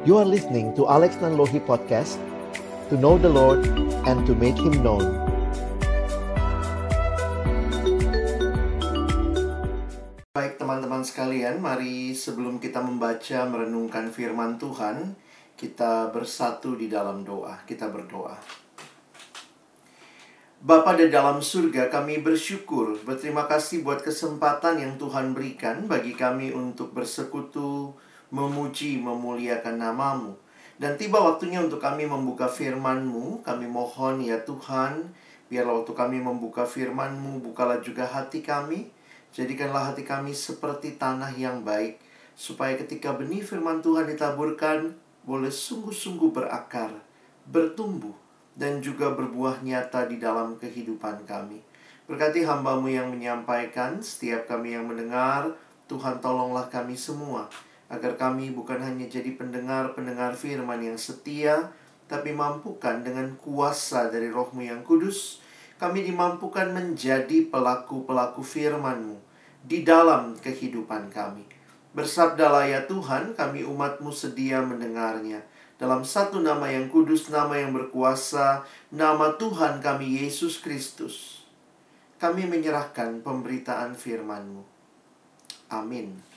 You are listening to Alex Nanlohi Podcast To know the Lord and to make Him known. Baik teman-teman sekalian, mari sebelum kita membaca merenungkan firman Tuhan Kita bersatu di dalam doa, kita berdoa. Bapa di dalam surga, kami bersyukur, berterima kasih buat kesempatan yang Tuhan berikan bagi kami untuk bersekutu, memuji, memuliakan namamu. Dan tiba waktunya untuk kami membuka firman-Mu, kami mohon ya Tuhan, biarlah waktu kami membuka firman-Mu, bukalah juga hati kami, jadikanlah hati kami seperti tanah yang baik, supaya ketika benih firman Tuhan ditaburkan, boleh sungguh-sungguh berakar, bertumbuh, dan juga berbuah nyata di dalam kehidupan kami. Berkati hambamu yang menyampaikan, setiap kami yang mendengar, Tuhan tolonglah kami semua, agar kami bukan hanya jadi pendengar-pendengar firman yang setia, tapi mampukan dengan kuasa dari rohmu yang kudus, kami dimampukan menjadi pelaku-pelaku firmanmu di dalam kehidupan kami. Bersabdalah ya Tuhan, kami umatmu sedia mendengarnya dalam satu nama yang kudus, nama yang berkuasa, nama Tuhan kami Yesus Kristus. Kami menyerahkan pemberitaan firman-Mu. Amin.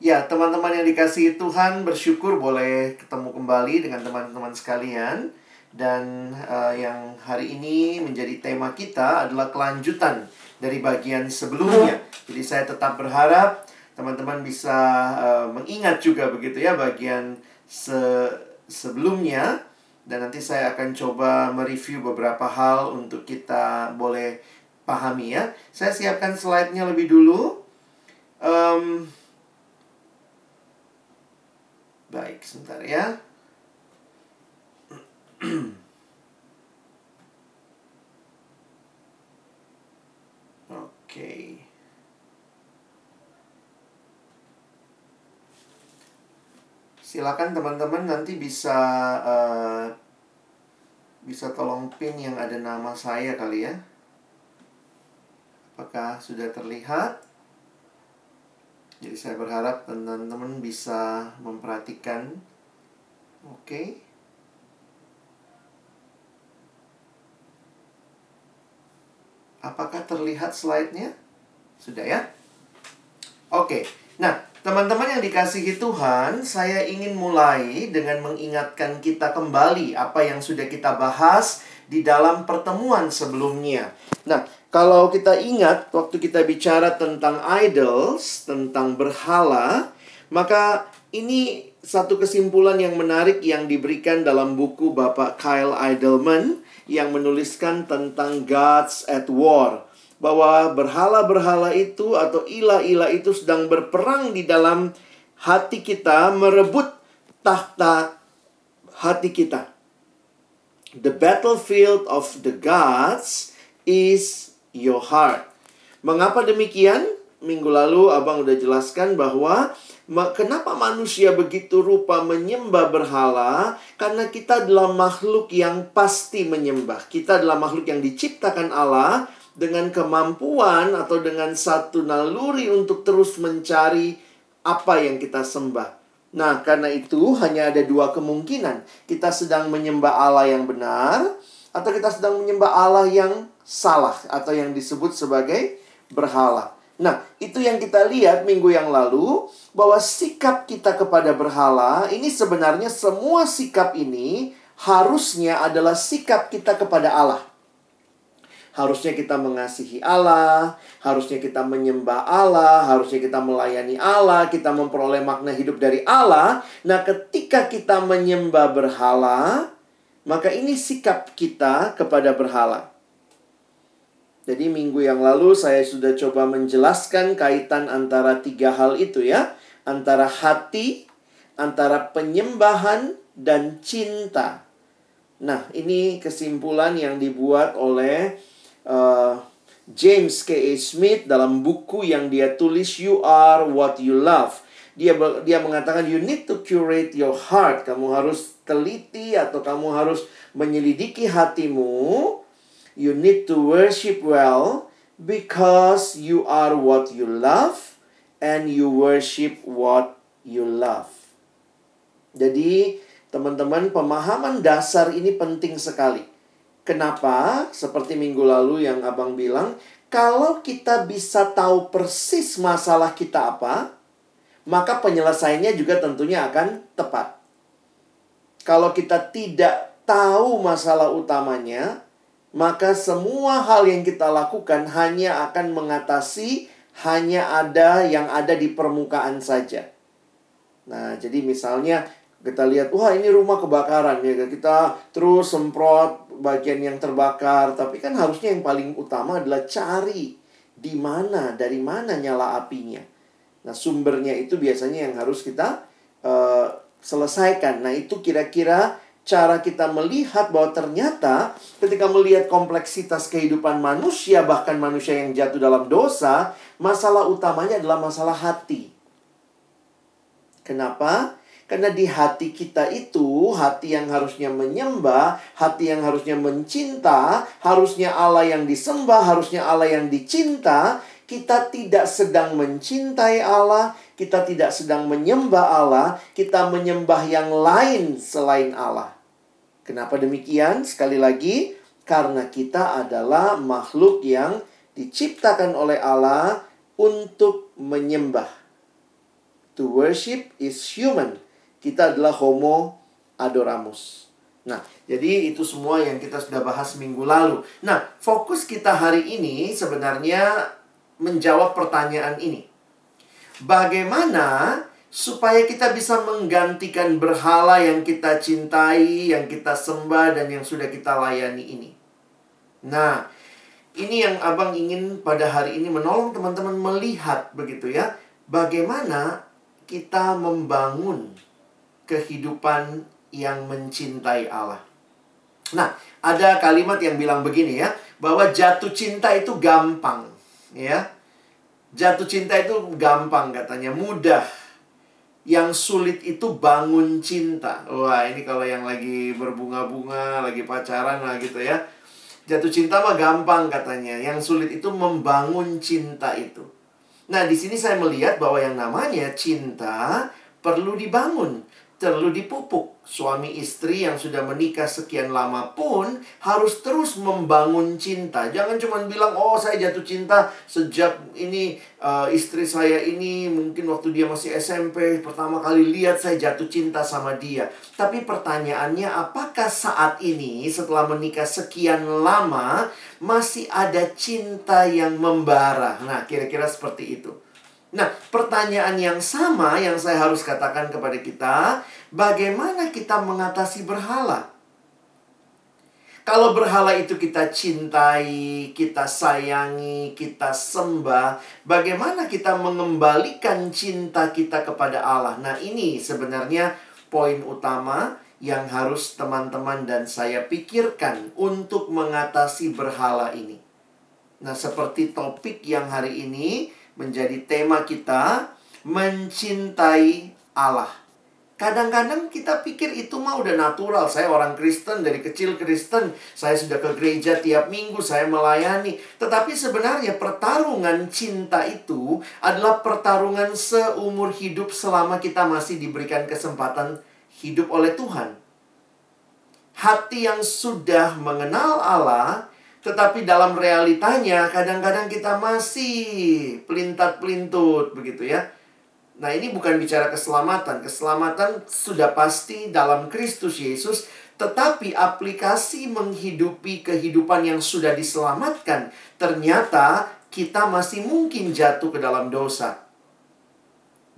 Ya, teman-teman yang dikasihi Tuhan, bersyukur boleh ketemu kembali dengan teman-teman sekalian. Dan uh, yang hari ini menjadi tema kita adalah kelanjutan dari bagian sebelumnya. Jadi saya tetap berharap teman-teman bisa uh, mengingat juga begitu ya bagian se sebelumnya dan nanti saya akan coba mereview beberapa hal untuk kita boleh pahami ya. Saya siapkan slide-nya lebih dulu. Um, baik, sebentar ya. Oke. Silakan teman-teman nanti bisa uh, bisa tolong pin yang ada nama saya kali ya. Apakah sudah terlihat? Jadi saya berharap teman-teman bisa memperhatikan. Oke. Okay. Apakah terlihat slide-nya? Sudah ya? Oke. Okay. Nah, Teman-teman yang dikasihi Tuhan, saya ingin mulai dengan mengingatkan kita kembali apa yang sudah kita bahas di dalam pertemuan sebelumnya. Nah, kalau kita ingat waktu kita bicara tentang idols, tentang berhala, maka ini satu kesimpulan yang menarik yang diberikan dalam buku Bapak Kyle Idleman yang menuliskan tentang Gods at War bahwa berhala-berhala itu atau ilah-ilah itu sedang berperang di dalam hati kita, merebut tahta hati kita. The battlefield of the gods is your heart. Mengapa demikian? Minggu lalu abang udah jelaskan bahwa kenapa manusia begitu rupa menyembah berhala? Karena kita adalah makhluk yang pasti menyembah. Kita adalah makhluk yang diciptakan Allah dengan kemampuan atau dengan satu naluri untuk terus mencari apa yang kita sembah. Nah, karena itu hanya ada dua kemungkinan. Kita sedang menyembah Allah yang benar atau kita sedang menyembah Allah yang salah atau yang disebut sebagai berhala. Nah, itu yang kita lihat minggu yang lalu bahwa sikap kita kepada berhala ini sebenarnya semua sikap ini harusnya adalah sikap kita kepada Allah. Harusnya kita mengasihi Allah, harusnya kita menyembah Allah, harusnya kita melayani Allah, kita memperoleh makna hidup dari Allah. Nah, ketika kita menyembah berhala, maka ini sikap kita kepada berhala. Jadi minggu yang lalu saya sudah coba menjelaskan kaitan antara tiga hal itu ya. Antara hati, antara penyembahan, dan cinta. Nah, ini kesimpulan yang dibuat oleh uh, James K. A. Smith dalam buku yang dia tulis You Are What You Love. Dia dia mengatakan you need to curate your heart. Kamu harus teliti atau kamu harus menyelidiki hatimu. You need to worship well because you are what you love and you worship what you love. Jadi, teman-teman, pemahaman dasar ini penting sekali. Kenapa? Seperti minggu lalu yang Abang bilang, kalau kita bisa tahu persis masalah kita apa, maka penyelesaiannya juga tentunya akan tepat. Kalau kita tidak tahu masalah utamanya, maka semua hal yang kita lakukan hanya akan mengatasi hanya ada yang ada di permukaan saja. Nah, jadi misalnya kita lihat, wah ini rumah kebakaran ya, kita terus semprot bagian yang terbakar, tapi kan harusnya yang paling utama adalah cari di mana, dari mana nyala apinya. Nah, sumbernya itu biasanya yang harus kita uh, selesaikan. Nah, itu kira-kira cara kita melihat bahwa ternyata ketika melihat kompleksitas kehidupan manusia, bahkan manusia yang jatuh dalam dosa, masalah utamanya adalah masalah hati. Kenapa? Karena di hati kita itu, hati yang harusnya menyembah, hati yang harusnya mencinta, harusnya Allah yang disembah, harusnya Allah yang dicinta, kita tidak sedang mencintai Allah, kita tidak sedang menyembah Allah, kita menyembah yang lain selain Allah. Kenapa demikian? Sekali lagi, karena kita adalah makhluk yang diciptakan oleh Allah untuk menyembah. To worship is human. Kita adalah homo adoramus. Nah, jadi itu semua yang kita sudah bahas minggu lalu. Nah, fokus kita hari ini sebenarnya menjawab pertanyaan ini. Bagaimana supaya kita bisa menggantikan berhala yang kita cintai, yang kita sembah, dan yang sudah kita layani ini. Nah, ini yang abang ingin pada hari ini menolong teman-teman melihat begitu ya, bagaimana kita membangun kehidupan yang mencintai Allah. Nah, ada kalimat yang bilang begini ya, bahwa jatuh cinta itu gampang, ya. Jatuh cinta itu gampang katanya, mudah yang sulit itu bangun cinta. Wah, ini kalau yang lagi berbunga-bunga, lagi pacaran lah gitu ya. Jatuh cinta mah gampang katanya. Yang sulit itu membangun cinta itu. Nah, di sini saya melihat bahwa yang namanya cinta perlu dibangun perlu dipupuk. Suami istri yang sudah menikah sekian lama pun harus terus membangun cinta. Jangan cuma bilang, "Oh, saya jatuh cinta sejak ini uh, istri saya ini mungkin waktu dia masih SMP pertama kali lihat saya jatuh cinta sama dia." Tapi pertanyaannya, apakah saat ini setelah menikah sekian lama masih ada cinta yang membara? Nah, kira-kira seperti itu. Nah, pertanyaan yang sama yang saya harus katakan kepada kita, bagaimana kita mengatasi berhala? Kalau berhala itu kita cintai, kita sayangi, kita sembah, bagaimana kita mengembalikan cinta kita kepada Allah? Nah, ini sebenarnya poin utama yang harus teman-teman dan saya pikirkan untuk mengatasi berhala ini. Nah, seperti topik yang hari ini, menjadi tema kita mencintai Allah. Kadang-kadang kita pikir itu mah udah natural. Saya orang Kristen, dari kecil Kristen. Saya sudah ke gereja tiap minggu, saya melayani. Tetapi sebenarnya pertarungan cinta itu adalah pertarungan seumur hidup selama kita masih diberikan kesempatan hidup oleh Tuhan. Hati yang sudah mengenal Allah tetapi dalam realitanya kadang-kadang kita masih pelintat-pelintut begitu ya. Nah, ini bukan bicara keselamatan. Keselamatan sudah pasti dalam Kristus Yesus, tetapi aplikasi menghidupi kehidupan yang sudah diselamatkan, ternyata kita masih mungkin jatuh ke dalam dosa.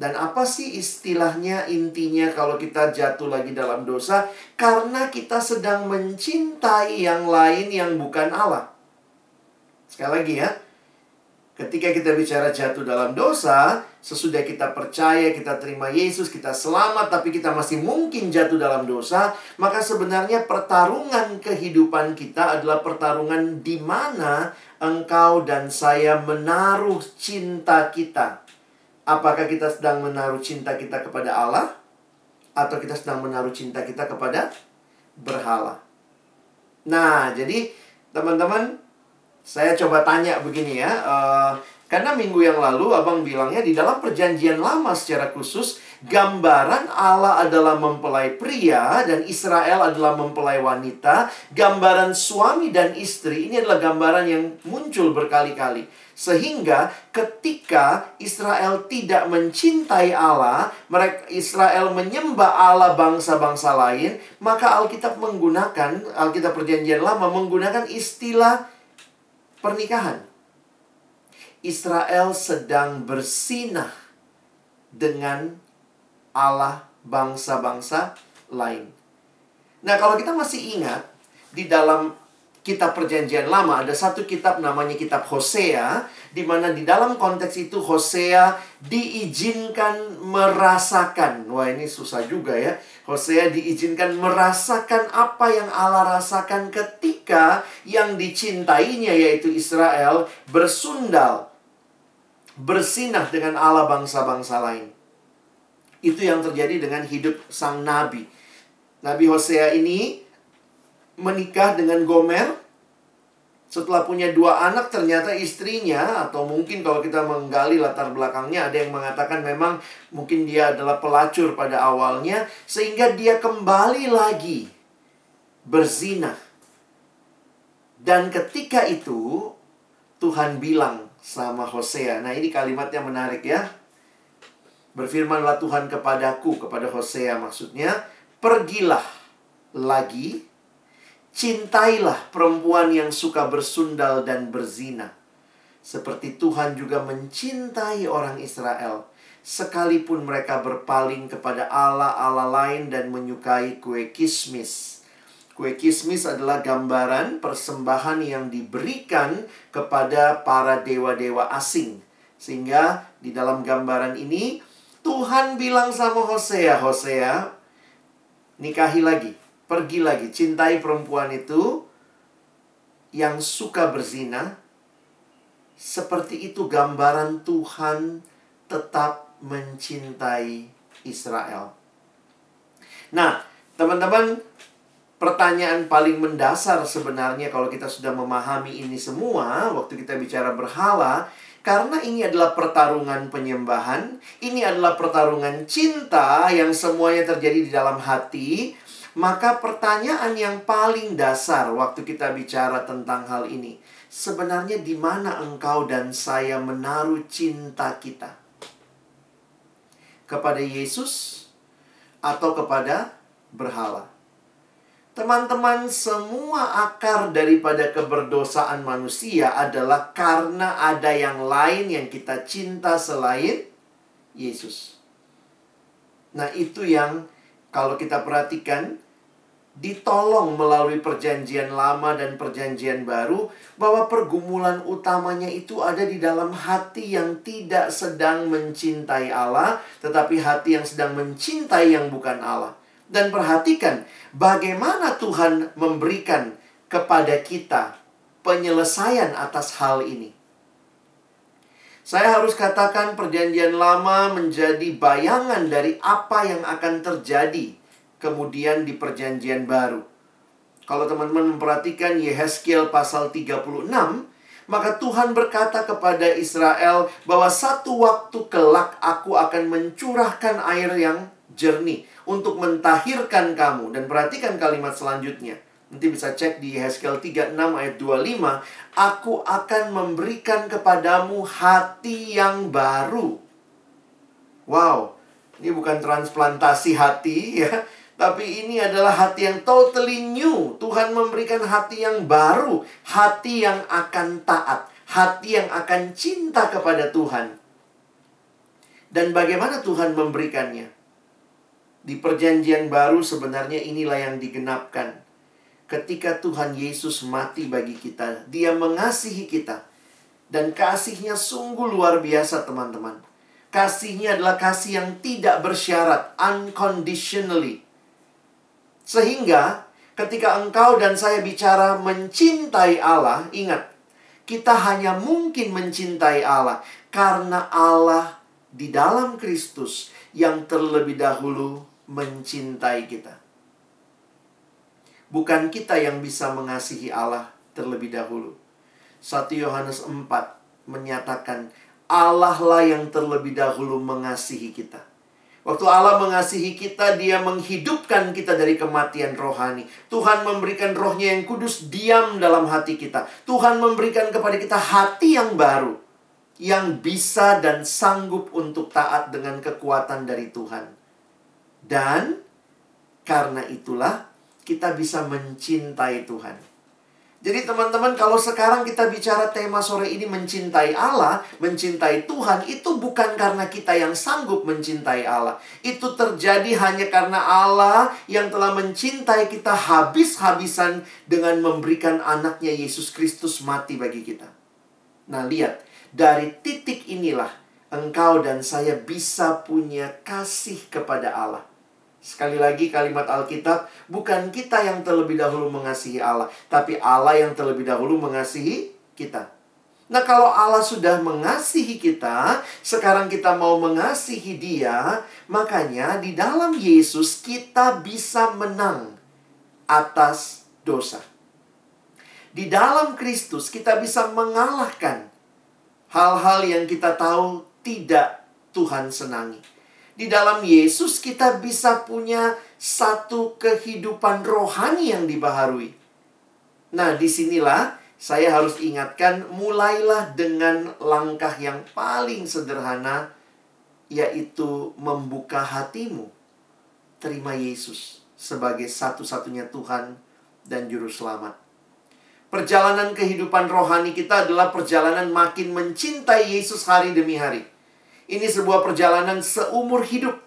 Dan apa sih istilahnya intinya kalau kita jatuh lagi dalam dosa? Karena kita sedang mencintai yang lain yang bukan Allah. Sekali lagi ya. Ketika kita bicara jatuh dalam dosa, sesudah kita percaya, kita terima Yesus, kita selamat, tapi kita masih mungkin jatuh dalam dosa, maka sebenarnya pertarungan kehidupan kita adalah pertarungan di mana engkau dan saya menaruh cinta kita Apakah kita sedang menaruh cinta kita kepada Allah atau kita sedang menaruh cinta kita kepada berhala? Nah, jadi teman-teman, saya coba tanya begini ya. Uh, Karena minggu yang lalu abang bilangnya di dalam perjanjian lama secara khusus gambaran Allah adalah mempelai pria dan Israel adalah mempelai wanita. Gambaran suami dan istri ini adalah gambaran yang muncul berkali-kali. Sehingga ketika Israel tidak mencintai Allah, mereka Israel menyembah Allah bangsa-bangsa lain, maka Alkitab menggunakan Alkitab Perjanjian Lama menggunakan istilah pernikahan. Israel sedang bersinah dengan Allah bangsa-bangsa lain. Nah, kalau kita masih ingat di dalam kitab perjanjian lama ada satu kitab namanya kitab Hosea di mana di dalam konteks itu Hosea diizinkan merasakan. Wah, ini susah juga ya. Hosea diizinkan merasakan apa yang Allah rasakan ketika yang dicintainya yaitu Israel bersundal bersinah dengan Allah bangsa-bangsa lain. Itu yang terjadi dengan hidup sang nabi. Nabi Hosea ini menikah dengan Gomer. Setelah punya dua anak, ternyata istrinya, atau mungkin kalau kita menggali latar belakangnya, ada yang mengatakan memang mungkin dia adalah pelacur pada awalnya, sehingga dia kembali lagi berzina. Dan ketika itu, Tuhan bilang sama Hosea. Nah, ini kalimatnya menarik ya. Berfirmanlah Tuhan kepadaku, kepada Hosea maksudnya, pergilah lagi Cintailah perempuan yang suka bersundal dan berzina. Seperti Tuhan juga mencintai orang Israel, sekalipun mereka berpaling kepada Allah-Allah lain dan menyukai kue kismis. Kue kismis adalah gambaran persembahan yang diberikan kepada para dewa-dewa asing. Sehingga di dalam gambaran ini, Tuhan bilang sama Hosea, Hosea, nikahi lagi Pergi lagi, cintai perempuan itu yang suka berzina. Seperti itu gambaran Tuhan tetap mencintai Israel. Nah, teman-teman, pertanyaan paling mendasar sebenarnya kalau kita sudah memahami ini semua, waktu kita bicara berhala, karena ini adalah pertarungan penyembahan, ini adalah pertarungan cinta yang semuanya terjadi di dalam hati, maka pertanyaan yang paling dasar waktu kita bicara tentang hal ini, sebenarnya di mana engkau dan saya menaruh cinta kita? Kepada Yesus atau kepada berhala? Teman-teman, semua akar daripada keberdosaan manusia adalah karena ada yang lain yang kita cinta selain Yesus. Nah, itu yang kalau kita perhatikan, ditolong melalui perjanjian lama dan perjanjian baru bahwa pergumulan utamanya itu ada di dalam hati yang tidak sedang mencintai Allah tetapi hati yang sedang mencintai yang bukan Allah. Dan perhatikan bagaimana Tuhan memberikan kepada kita penyelesaian atas hal ini. Saya harus katakan perjanjian lama menjadi bayangan dari apa yang akan terjadi kemudian di perjanjian baru. Kalau teman-teman memperhatikan Yehezkiel pasal 36, maka Tuhan berkata kepada Israel bahwa satu waktu kelak aku akan mencurahkan air yang jernih untuk mentahirkan kamu. Dan perhatikan kalimat selanjutnya. Nanti bisa cek di Yehezkiel 36 ayat 25. Aku akan memberikan kepadamu hati yang baru. Wow, ini bukan transplantasi hati ya. Tapi ini adalah hati yang totally new. Tuhan memberikan hati yang baru, hati yang akan taat, hati yang akan cinta kepada Tuhan. Dan bagaimana Tuhan memberikannya? Di perjanjian baru sebenarnya inilah yang digenapkan ketika Tuhan Yesus mati bagi kita, Dia mengasihi kita. Dan kasihnya sungguh luar biasa, teman-teman. Kasihnya adalah kasih yang tidak bersyarat, unconditionally. Sehingga ketika engkau dan saya bicara mencintai Allah, ingat, kita hanya mungkin mencintai Allah karena Allah di dalam Kristus yang terlebih dahulu mencintai kita bukan kita yang bisa mengasihi Allah terlebih dahulu. 1 Yohanes 4 menyatakan Allah lah yang terlebih dahulu mengasihi kita. Waktu Allah mengasihi kita, dia menghidupkan kita dari kematian rohani. Tuhan memberikan rohnya yang kudus diam dalam hati kita. Tuhan memberikan kepada kita hati yang baru. Yang bisa dan sanggup untuk taat dengan kekuatan dari Tuhan. Dan karena itulah kita bisa mencintai Tuhan. Jadi teman-teman kalau sekarang kita bicara tema sore ini mencintai Allah, mencintai Tuhan itu bukan karena kita yang sanggup mencintai Allah. Itu terjadi hanya karena Allah yang telah mencintai kita habis-habisan dengan memberikan anaknya Yesus Kristus mati bagi kita. Nah lihat, dari titik inilah engkau dan saya bisa punya kasih kepada Allah. Sekali lagi kalimat Alkitab, bukan kita yang terlebih dahulu mengasihi Allah, tapi Allah yang terlebih dahulu mengasihi kita. Nah, kalau Allah sudah mengasihi kita, sekarang kita mau mengasihi Dia, makanya di dalam Yesus kita bisa menang atas dosa. Di dalam Kristus kita bisa mengalahkan hal-hal yang kita tahu tidak Tuhan senangi. Di dalam Yesus kita bisa punya satu kehidupan rohani yang dibaharui. Nah, di sinilah saya harus ingatkan, mulailah dengan langkah yang paling sederhana, yaitu membuka hatimu. Terima Yesus sebagai satu-satunya Tuhan dan Juru Selamat. Perjalanan kehidupan rohani kita adalah perjalanan makin mencintai Yesus hari demi hari. Ini sebuah perjalanan seumur hidup.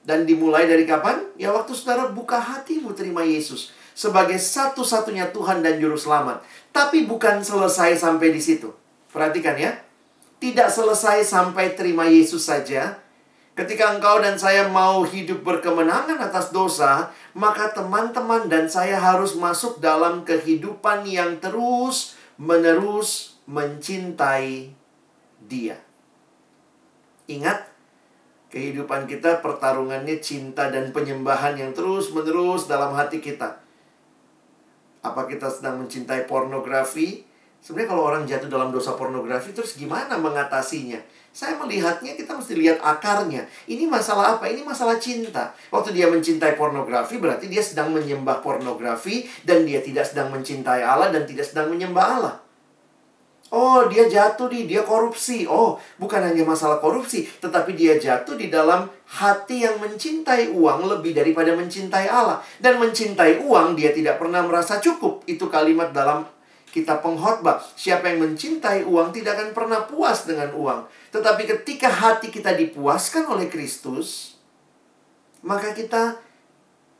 Dan dimulai dari kapan? Ya waktu saudara buka hatimu terima Yesus. Sebagai satu-satunya Tuhan dan Juru Selamat. Tapi bukan selesai sampai di situ. Perhatikan ya. Tidak selesai sampai terima Yesus saja. Ketika engkau dan saya mau hidup berkemenangan atas dosa, maka teman-teman dan saya harus masuk dalam kehidupan yang terus menerus mencintai Dia. Ingat, kehidupan kita pertarungannya cinta dan penyembahan yang terus-menerus dalam hati kita. Apa kita sedang mencintai pornografi? Sebenarnya kalau orang jatuh dalam dosa pornografi terus gimana mengatasinya? Saya melihatnya kita mesti lihat akarnya. Ini masalah apa? Ini masalah cinta. Waktu dia mencintai pornografi berarti dia sedang menyembah pornografi dan dia tidak sedang mencintai Allah dan tidak sedang menyembah Allah. Oh, dia jatuh di dia korupsi. Oh, bukan hanya masalah korupsi, tetapi dia jatuh di dalam hati yang mencintai uang lebih daripada mencintai Allah. Dan mencintai uang, dia tidak pernah merasa cukup. Itu kalimat dalam kitab pengkhotbah. Siapa yang mencintai uang tidak akan pernah puas dengan uang. Tetapi ketika hati kita dipuaskan oleh Kristus, maka kita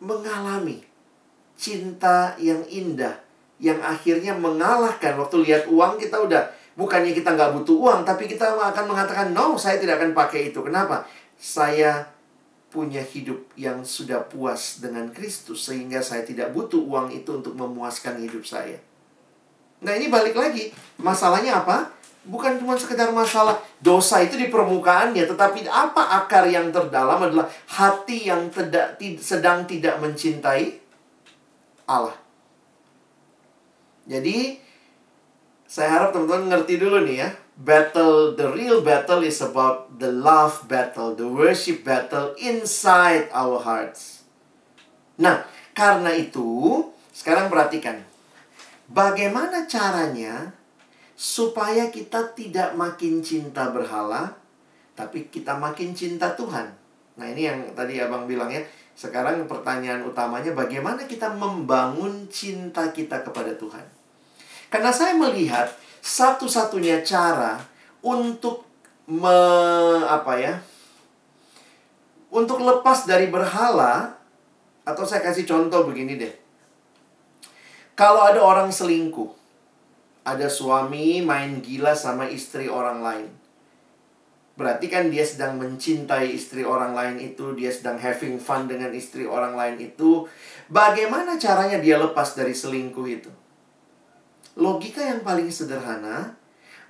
mengalami cinta yang indah yang akhirnya mengalahkan. Waktu lihat uang kita udah bukannya kita nggak butuh uang tapi kita akan mengatakan no saya tidak akan pakai itu. Kenapa? Saya punya hidup yang sudah puas dengan Kristus sehingga saya tidak butuh uang itu untuk memuaskan hidup saya. Nah ini balik lagi. Masalahnya apa? Bukan cuma sekedar masalah dosa itu di permukaannya tetapi apa akar yang terdalam adalah hati yang tidak sedang tidak mencintai Allah jadi saya harap teman-teman ngerti dulu nih ya. Battle, the real battle is about the love battle, the worship battle inside our hearts. Nah, karena itu, sekarang perhatikan. Bagaimana caranya supaya kita tidak makin cinta berhala, tapi kita makin cinta Tuhan? Nah, ini yang tadi Abang bilang ya. Sekarang pertanyaan utamanya bagaimana kita membangun cinta kita kepada Tuhan? Karena saya melihat satu-satunya cara untuk me, apa ya? Untuk lepas dari berhala atau saya kasih contoh begini deh. Kalau ada orang selingkuh, ada suami main gila sama istri orang lain. Berarti kan dia sedang mencintai istri orang lain itu, dia sedang having fun dengan istri orang lain itu. Bagaimana caranya dia lepas dari selingkuh itu? Logika yang paling sederhana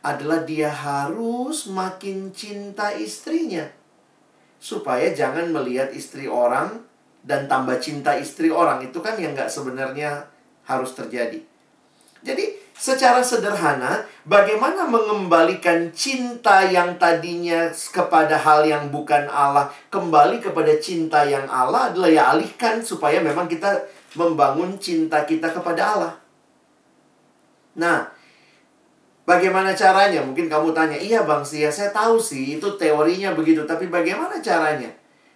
adalah dia harus makin cinta istrinya. Supaya jangan melihat istri orang dan tambah cinta istri orang. Itu kan yang nggak sebenarnya harus terjadi. Jadi secara sederhana, bagaimana mengembalikan cinta yang tadinya kepada hal yang bukan Allah kembali kepada cinta yang Allah adalah ya alihkan supaya memang kita membangun cinta kita kepada Allah. Nah, bagaimana caranya? Mungkin kamu tanya, iya Bang Sia, saya tahu sih itu teorinya begitu, tapi bagaimana caranya?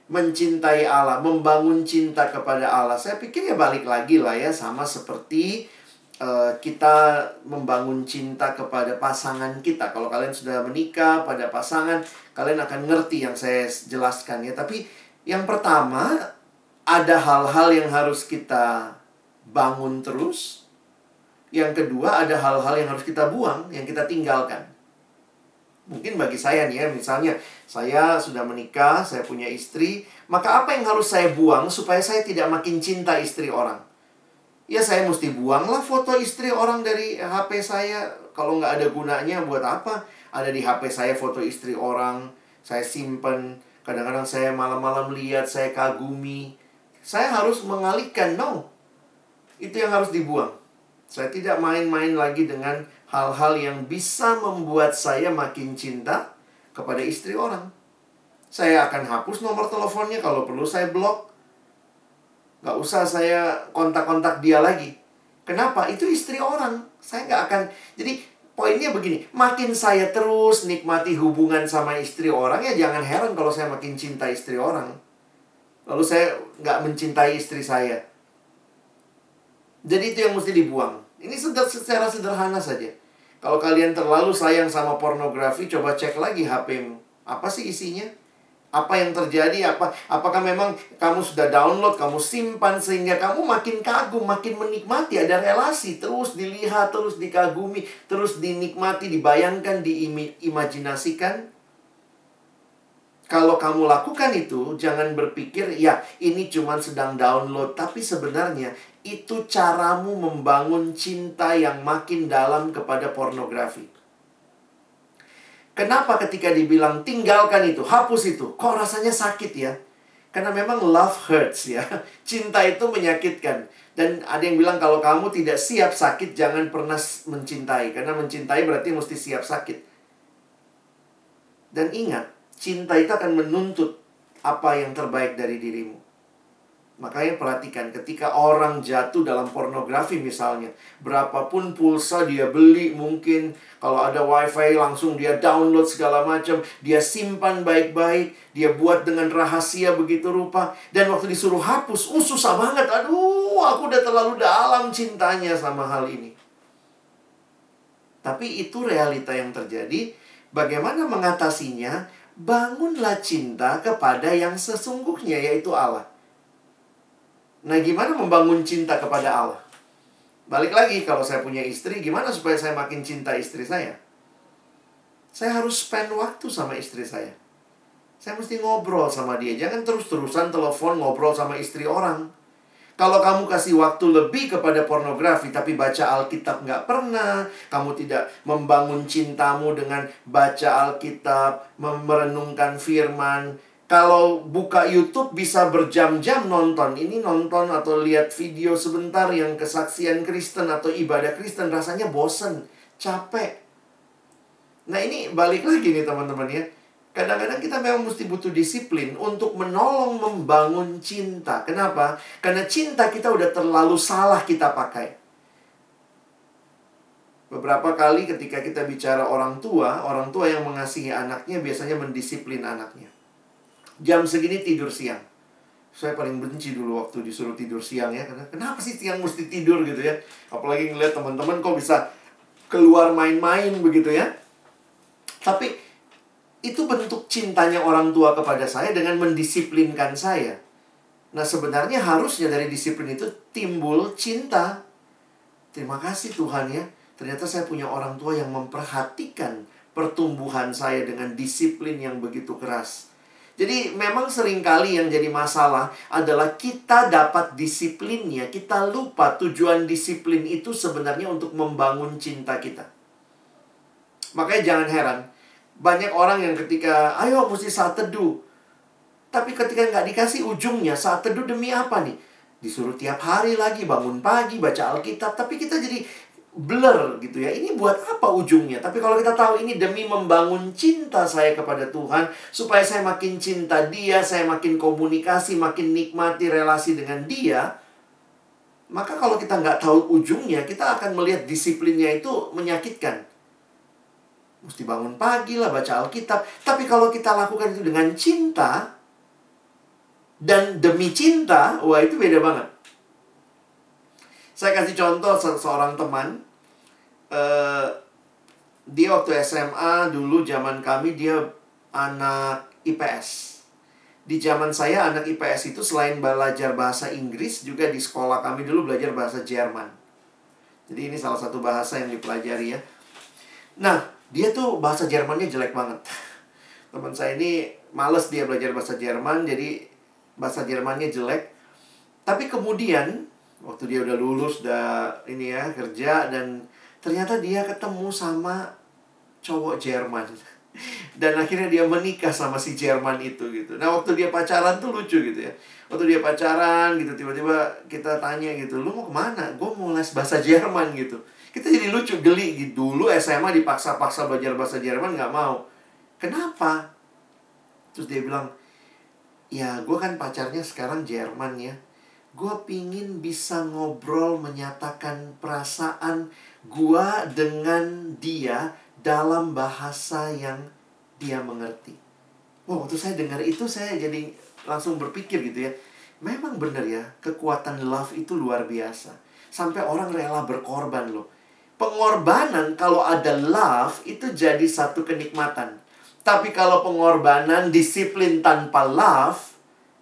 Mencintai Allah, membangun cinta kepada Allah. Saya pikir ya balik lagi lah ya, sama seperti Eh, kita membangun cinta kepada pasangan kita. Kalau kalian sudah menikah pada pasangan, kalian akan ngerti yang saya jelaskan ya. Tapi yang pertama, ada hal-hal yang harus kita bangun terus. Yang kedua, ada hal-hal yang harus kita buang, yang kita tinggalkan. Mungkin bagi saya nih ya, misalnya saya sudah menikah, saya punya istri, maka apa yang harus saya buang supaya saya tidak makin cinta istri orang? ya saya mesti buanglah foto istri orang dari HP saya. Kalau nggak ada gunanya buat apa? Ada di HP saya foto istri orang, saya simpen. Kadang-kadang saya malam-malam lihat, saya kagumi. Saya harus mengalihkan, no. Itu yang harus dibuang. Saya tidak main-main lagi dengan hal-hal yang bisa membuat saya makin cinta kepada istri orang. Saya akan hapus nomor teleponnya kalau perlu saya blok Gak usah saya kontak-kontak dia lagi. Kenapa? Itu istri orang. Saya nggak akan. Jadi poinnya begini. Makin saya terus nikmati hubungan sama istri orang, ya jangan heran kalau saya makin cinta istri orang. Lalu saya nggak mencintai istri saya. Jadi itu yang mesti dibuang. Ini secara sederhana saja. Kalau kalian terlalu sayang sama pornografi, coba cek lagi HP-mu. Apa sih isinya? apa yang terjadi apa apakah memang kamu sudah download kamu simpan sehingga kamu makin kagum makin menikmati ada relasi terus dilihat terus dikagumi terus dinikmati dibayangkan diimajinasikan kalau kamu lakukan itu jangan berpikir ya ini cuma sedang download tapi sebenarnya itu caramu membangun cinta yang makin dalam kepada pornografi Kenapa ketika dibilang tinggalkan itu, hapus itu, kok rasanya sakit ya? Karena memang love hurts ya. Cinta itu menyakitkan. Dan ada yang bilang kalau kamu tidak siap sakit, jangan pernah mencintai. Karena mencintai berarti mesti siap sakit. Dan ingat, cinta itu akan menuntut apa yang terbaik dari dirimu. Makanya perhatikan ketika orang jatuh dalam pornografi misalnya Berapapun pulsa dia beli mungkin Kalau ada wifi langsung dia download segala macam Dia simpan baik-baik Dia buat dengan rahasia begitu rupa Dan waktu disuruh hapus, uh susah banget. Aduh aku udah terlalu dalam cintanya sama hal ini. Tapi itu realita yang terjadi. Bagaimana mengatasinya? Bangunlah cinta kepada yang sesungguhnya yaitu Allah Nah, gimana membangun cinta kepada Allah? Balik lagi, kalau saya punya istri, gimana supaya saya makin cinta istri saya? Saya harus spend waktu sama istri saya. Saya mesti ngobrol sama dia. Jangan terus-terusan telepon ngobrol sama istri orang. Kalau kamu kasih waktu lebih kepada pornografi tapi baca Alkitab nggak pernah, kamu tidak membangun cintamu dengan baca Alkitab, merenungkan firman, kalau buka YouTube bisa berjam-jam nonton. Ini nonton atau lihat video sebentar yang kesaksian Kristen atau ibadah Kristen rasanya bosen, capek. Nah ini balik lagi nih teman-teman ya. Kadang-kadang kita memang mesti butuh disiplin untuk menolong membangun cinta. Kenapa? Karena cinta kita udah terlalu salah kita pakai. Beberapa kali ketika kita bicara orang tua, orang tua yang mengasihi anaknya biasanya mendisiplin anaknya jam segini tidur siang. Saya paling benci dulu waktu disuruh tidur siang ya. Karena kenapa sih siang mesti tidur gitu ya. Apalagi ngeliat teman-teman kok bisa keluar main-main begitu ya. Tapi itu bentuk cintanya orang tua kepada saya dengan mendisiplinkan saya. Nah sebenarnya harusnya dari disiplin itu timbul cinta. Terima kasih Tuhan ya. Ternyata saya punya orang tua yang memperhatikan pertumbuhan saya dengan disiplin yang begitu keras. Jadi memang sering kali yang jadi masalah adalah kita dapat disiplinnya, kita lupa tujuan disiplin itu sebenarnya untuk membangun cinta kita. Makanya jangan heran, banyak orang yang ketika, ayo mesti saat teduh. Tapi ketika nggak dikasih ujungnya, saat teduh demi apa nih? Disuruh tiap hari lagi, bangun pagi, baca Alkitab. Tapi kita jadi blur gitu ya. Ini buat apa ujungnya? Tapi kalau kita tahu ini demi membangun cinta saya kepada Tuhan, supaya saya makin cinta Dia, saya makin komunikasi, makin nikmati relasi dengan Dia, maka kalau kita nggak tahu ujungnya, kita akan melihat disiplinnya itu menyakitkan. Mesti bangun pagi lah, baca Alkitab. Tapi kalau kita lakukan itu dengan cinta, dan demi cinta, wah itu beda banget. Saya kasih contoh se seorang teman. Uh, dia waktu SMA dulu zaman kami dia anak IPS. Di zaman saya anak IPS itu selain belajar bahasa Inggris juga di sekolah kami dulu belajar bahasa Jerman. Jadi ini salah satu bahasa yang dipelajari ya. Nah, dia tuh bahasa Jermannya jelek banget. Teman saya ini males dia belajar bahasa Jerman jadi bahasa Jermannya jelek. Tapi kemudian waktu dia udah lulus udah ini ya kerja dan ternyata dia ketemu sama cowok Jerman. Dan akhirnya dia menikah sama si Jerman itu gitu. Nah waktu dia pacaran tuh lucu gitu ya. Waktu dia pacaran gitu tiba-tiba kita tanya gitu lu mau ke mana? Gue mau les bahasa Jerman gitu. Kita jadi lucu geli gitu. Dulu SMA dipaksa-paksa belajar bahasa Jerman nggak mau. Kenapa? Terus dia bilang ya gue kan pacarnya sekarang Jerman ya gue pingin bisa ngobrol menyatakan perasaan gue dengan dia dalam bahasa yang dia mengerti. Wah, waktu saya dengar itu saya jadi langsung berpikir gitu ya. Memang benar ya, kekuatan love itu luar biasa. Sampai orang rela berkorban loh. Pengorbanan kalau ada love itu jadi satu kenikmatan. Tapi kalau pengorbanan disiplin tanpa love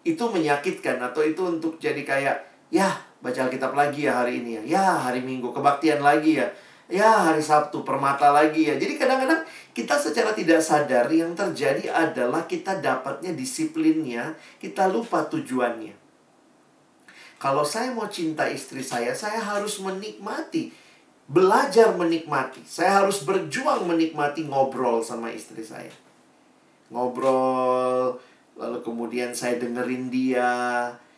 itu menyakitkan atau itu untuk jadi kayak ya baca Alkitab lagi ya hari ini ya. Ya hari Minggu kebaktian lagi ya. Ya hari Sabtu permata lagi ya. Jadi kadang-kadang kita secara tidak sadar yang terjadi adalah kita dapatnya disiplinnya kita lupa tujuannya. Kalau saya mau cinta istri saya saya harus menikmati belajar menikmati. Saya harus berjuang menikmati ngobrol sama istri saya. Ngobrol lalu kemudian saya dengerin dia,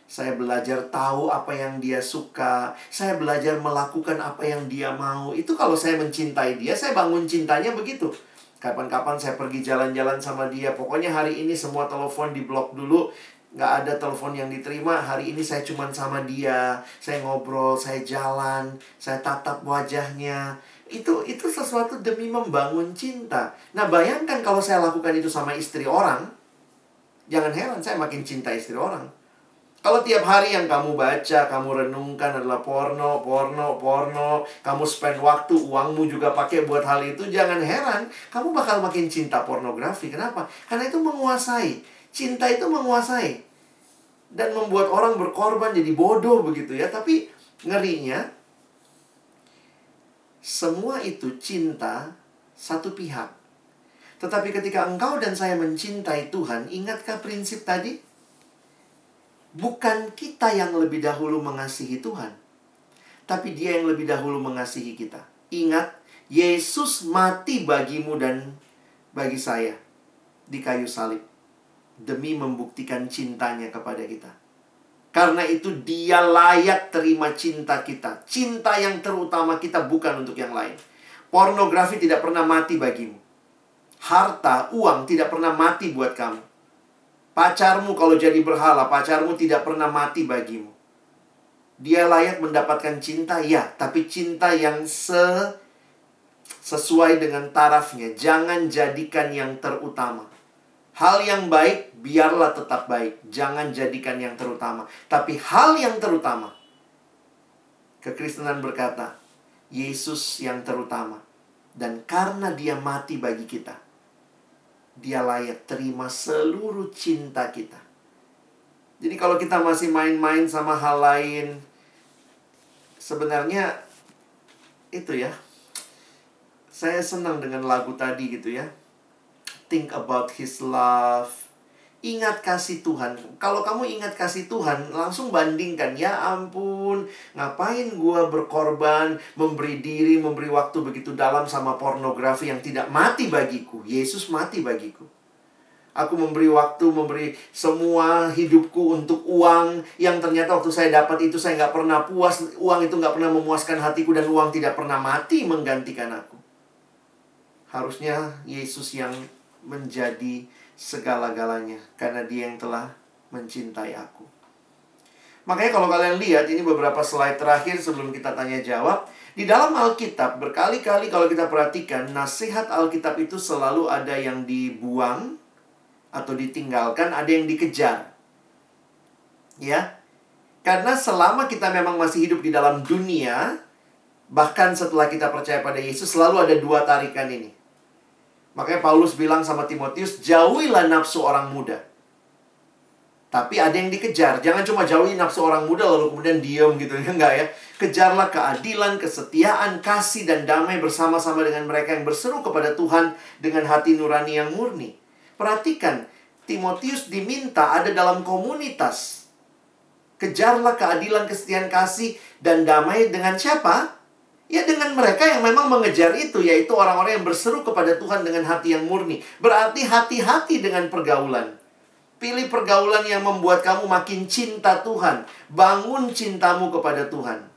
saya belajar tahu apa yang dia suka, saya belajar melakukan apa yang dia mau. Itu kalau saya mencintai dia, saya bangun cintanya begitu. Kapan-kapan saya pergi jalan-jalan sama dia, pokoknya hari ini semua telepon di blok dulu, nggak ada telepon yang diterima. Hari ini saya cuma sama dia, saya ngobrol, saya jalan, saya tatap wajahnya. Itu itu sesuatu demi membangun cinta. Nah, bayangkan kalau saya lakukan itu sama istri orang, Jangan heran saya makin cinta istri orang. Kalau tiap hari yang kamu baca, kamu renungkan adalah porno, porno, porno, kamu spend waktu, uangmu juga pakai buat hal itu, jangan heran, kamu bakal makin cinta pornografi. Kenapa? Karena itu menguasai. Cinta itu menguasai. Dan membuat orang berkorban jadi bodoh begitu ya. Tapi ngerinya, semua itu cinta satu pihak. Tetapi ketika engkau dan saya mencintai Tuhan, ingatkah prinsip tadi? Bukan kita yang lebih dahulu mengasihi Tuhan, tapi Dia yang lebih dahulu mengasihi kita. Ingat, Yesus mati bagimu dan bagi saya di kayu salib demi membuktikan cintanya kepada kita. Karena itu dia layak terima cinta kita. Cinta yang terutama kita bukan untuk yang lain. Pornografi tidak pernah mati bagimu harta, uang tidak pernah mati buat kamu. Pacarmu kalau jadi berhala, pacarmu tidak pernah mati bagimu. Dia layak mendapatkan cinta, ya, tapi cinta yang se sesuai dengan tarafnya. Jangan jadikan yang terutama. Hal yang baik biarlah tetap baik, jangan jadikan yang terutama. Tapi hal yang terutama, kekristenan berkata, Yesus yang terutama. Dan karena dia mati bagi kita, dia layak terima seluruh cinta kita. Jadi kalau kita masih main-main sama hal lain, sebenarnya itu ya. Saya senang dengan lagu tadi gitu ya. Think about his love, Ingat kasih Tuhan. Kalau kamu ingat kasih Tuhan, langsung bandingkan. Ya ampun, ngapain gua berkorban, memberi diri, memberi waktu begitu dalam sama pornografi yang tidak mati bagiku. Yesus mati bagiku. Aku memberi waktu, memberi semua hidupku untuk uang yang ternyata waktu saya dapat itu saya nggak pernah puas. Uang itu nggak pernah memuaskan hatiku dan uang tidak pernah mati menggantikan aku. Harusnya Yesus yang menjadi segala-galanya karena dia yang telah mencintai aku. Makanya kalau kalian lihat ini beberapa slide terakhir sebelum kita tanya jawab, di dalam Alkitab berkali-kali kalau kita perhatikan nasihat Alkitab itu selalu ada yang dibuang atau ditinggalkan, ada yang dikejar. Ya. Karena selama kita memang masih hidup di dalam dunia, bahkan setelah kita percaya pada Yesus, selalu ada dua tarikan ini. Makanya Paulus bilang sama Timotius, jauhilah nafsu orang muda. Tapi ada yang dikejar. Jangan cuma jauhi nafsu orang muda lalu kemudian diem gitu. Ya enggak ya. Kejarlah keadilan, kesetiaan, kasih, dan damai bersama-sama dengan mereka yang berseru kepada Tuhan dengan hati nurani yang murni. Perhatikan, Timotius diminta ada dalam komunitas. Kejarlah keadilan, kesetiaan, kasih, dan damai dengan siapa? Ya dengan mereka yang memang mengejar itu, yaitu orang-orang yang berseru kepada Tuhan dengan hati yang murni. Berarti hati-hati dengan pergaulan. Pilih pergaulan yang membuat kamu makin cinta Tuhan. Bangun cintamu kepada Tuhan.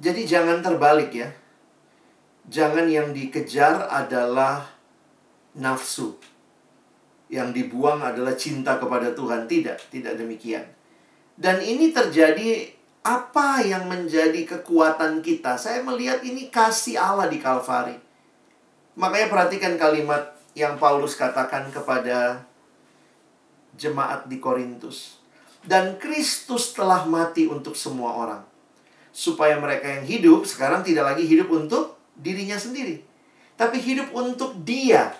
Jadi jangan terbalik ya. Jangan yang dikejar adalah nafsu. Yang dibuang adalah cinta kepada Tuhan. Tidak, tidak demikian. Dan ini terjadi apa yang menjadi kekuatan kita? Saya melihat ini kasih Allah di Kalvari. Makanya perhatikan kalimat yang Paulus katakan kepada jemaat di Korintus. Dan Kristus telah mati untuk semua orang supaya mereka yang hidup sekarang tidak lagi hidup untuk dirinya sendiri, tapi hidup untuk Dia.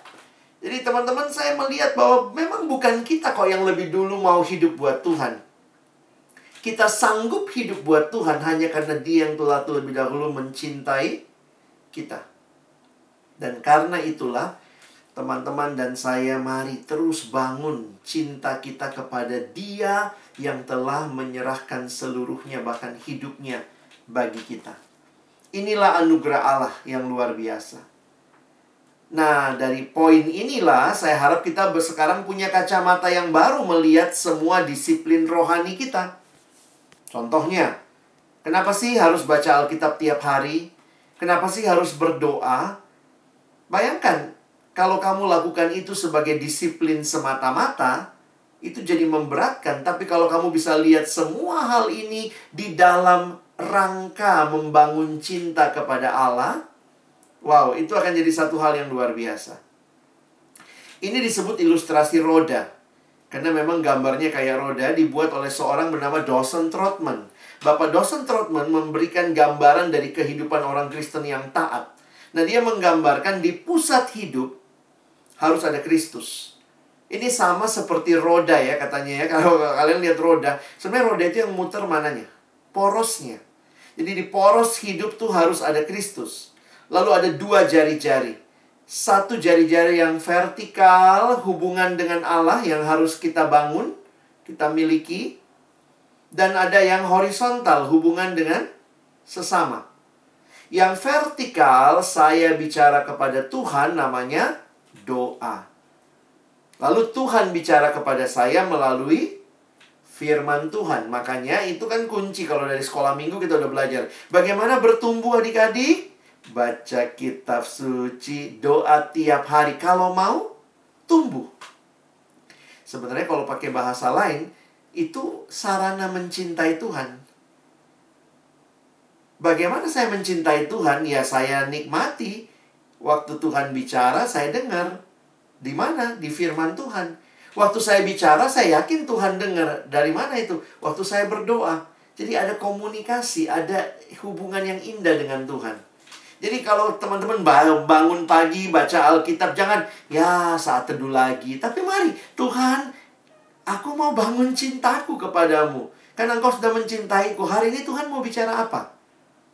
Jadi teman-teman saya melihat bahwa memang bukan kita kok yang lebih dulu mau hidup buat Tuhan. Kita sanggup hidup buat Tuhan hanya karena Dia yang telah terlebih dahulu mencintai kita. Dan karena itulah teman-teman dan saya mari terus bangun cinta kita kepada Dia yang telah menyerahkan seluruhnya bahkan hidupnya bagi kita. Inilah anugerah Allah yang luar biasa. Nah, dari poin inilah saya harap kita sekarang punya kacamata yang baru melihat semua disiplin rohani kita. Contohnya, kenapa sih harus baca Alkitab tiap hari? Kenapa sih harus berdoa? Bayangkan, kalau kamu lakukan itu sebagai disiplin semata-mata, itu jadi memberatkan. Tapi kalau kamu bisa lihat semua hal ini di dalam rangka membangun cinta kepada Allah, wow, itu akan jadi satu hal yang luar biasa. Ini disebut ilustrasi roda. Karena memang gambarnya kayak roda dibuat oleh seorang bernama Dawson Trotman. Bapak Dawson Trotman memberikan gambaran dari kehidupan orang Kristen yang taat. Nah, dia menggambarkan di pusat hidup harus ada Kristus. Ini sama seperti roda ya katanya ya. Kalau kalian lihat roda, sebenarnya roda itu yang muter mananya? Porosnya. Jadi di poros hidup tuh harus ada Kristus. Lalu ada dua jari-jari. Satu jari-jari yang vertikal hubungan dengan Allah yang harus kita bangun, kita miliki. Dan ada yang horizontal hubungan dengan sesama. Yang vertikal saya bicara kepada Tuhan namanya doa. Lalu Tuhan bicara kepada saya melalui firman Tuhan. Makanya itu kan kunci kalau dari sekolah minggu kita udah belajar. Bagaimana bertumbuh adik-adik? Baca kitab suci, doa tiap hari. Kalau mau, tumbuh. Sebenarnya kalau pakai bahasa lain, itu sarana mencintai Tuhan. Bagaimana saya mencintai Tuhan? Ya saya nikmati. Waktu Tuhan bicara, saya dengar. Di mana? Di firman Tuhan. Waktu saya bicara, saya yakin Tuhan dengar. Dari mana itu? Waktu saya berdoa. Jadi ada komunikasi, ada hubungan yang indah dengan Tuhan. Jadi kalau teman-teman bangun pagi baca Alkitab, jangan ya saat teduh lagi. Tapi mari, Tuhan, aku mau bangun cintaku kepadamu. Karena engkau sudah mencintaiku. Hari ini Tuhan mau bicara apa?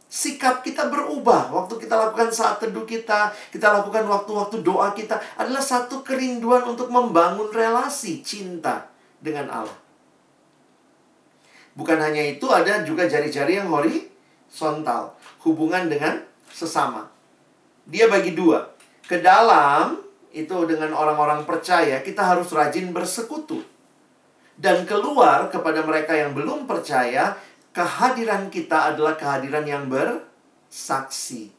Sikap kita berubah waktu kita lakukan saat teduh kita, kita lakukan waktu-waktu doa kita adalah satu kerinduan untuk membangun relasi cinta dengan Allah. Bukan hanya itu, ada juga jari-jari yang horizontal. Hubungan dengan sesama. Dia bagi dua. Ke dalam, itu dengan orang-orang percaya, kita harus rajin bersekutu. Dan keluar kepada mereka yang belum percaya, kehadiran kita adalah kehadiran yang bersaksi.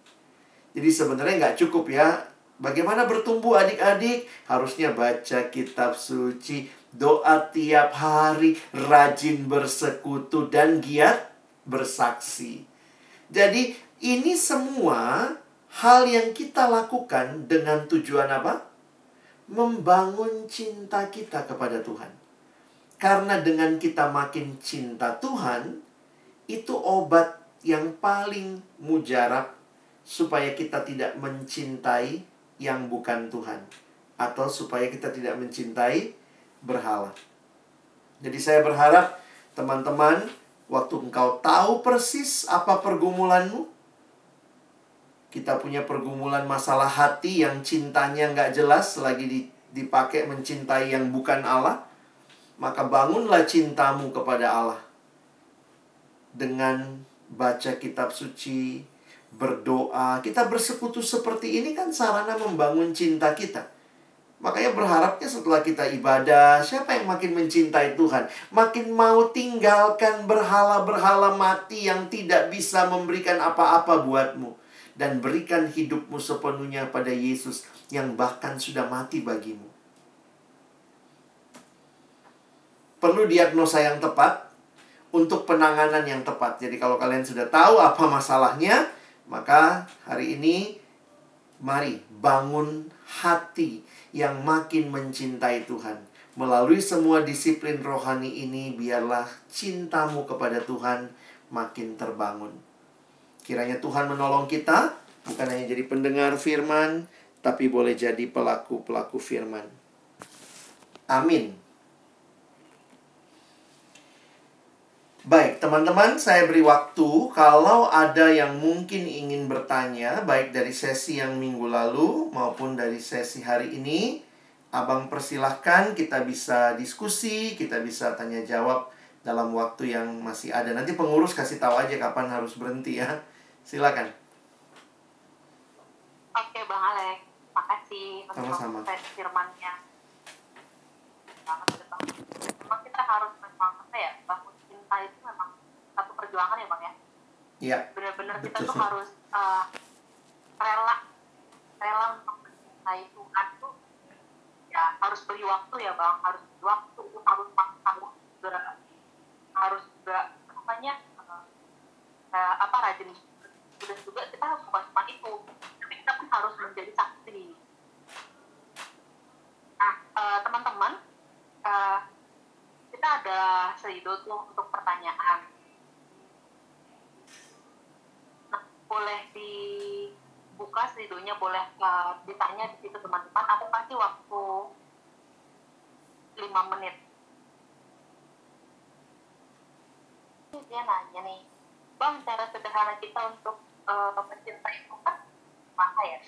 Jadi sebenarnya nggak cukup ya. Bagaimana bertumbuh adik-adik? Harusnya baca kitab suci, doa tiap hari, rajin bersekutu, dan giat bersaksi. Jadi ini semua hal yang kita lakukan dengan tujuan apa? Membangun cinta kita kepada Tuhan. Karena dengan kita makin cinta Tuhan, itu obat yang paling mujarab supaya kita tidak mencintai yang bukan Tuhan atau supaya kita tidak mencintai berhala. Jadi saya berharap teman-teman waktu engkau tahu persis apa pergumulanmu kita punya pergumulan masalah hati yang cintanya nggak jelas lagi dipakai mencintai yang bukan Allah maka bangunlah cintamu kepada Allah dengan baca kitab suci, berdoa. Kita bersekutu seperti ini kan sarana membangun cinta kita. Makanya berharapnya setelah kita ibadah, siapa yang makin mencintai Tuhan? Makin mau tinggalkan berhala-berhala mati yang tidak bisa memberikan apa-apa buatmu. Dan berikan hidupmu sepenuhnya pada Yesus yang bahkan sudah mati bagimu. Perlu diagnosa yang tepat untuk penanganan yang tepat. Jadi kalau kalian sudah tahu apa masalahnya, maka hari ini mari bangun hati yang makin mencintai Tuhan. Melalui semua disiplin rohani ini, biarlah cintamu kepada Tuhan makin terbangun. Kiranya Tuhan menolong kita, bukan hanya jadi pendengar firman, tapi boleh jadi pelaku-pelaku firman. Amin. Baik, teman-teman, saya beri waktu kalau ada yang mungkin ingin bertanya, baik dari sesi yang minggu lalu maupun dari sesi hari ini, Abang persilahkan kita bisa diskusi, kita bisa tanya jawab dalam waktu yang masih ada. Nanti pengurus kasih tahu aja kapan harus berhenti ya. Silakan. Oke, Bang Alek. Makasih Sama-sama. firmannya. Memang kita harus memang apa ya, bangun cinta itu memang satu perjuangan ya bang ya Iya. benar-benar kita tuh harus uh, rela rela untuk mencintai Tuhan tuh ya harus beri waktu ya bang harus beri waktu harus harus juga harus juga apa namanya uh, apa rajin dan juga kita bukan cuma itu tapi kita pun harus menjadi saksi nah uh, teman-teman uh, kita ada serido tuh untuk pertanyaan. Nah, boleh dibuka seridonya, boleh uh, ditanya di situ teman-teman. Aku kasih waktu 5 menit. Dia nanya nih, Bang, cara sederhana kita untuk uh, mencintai Tuhan mana ya?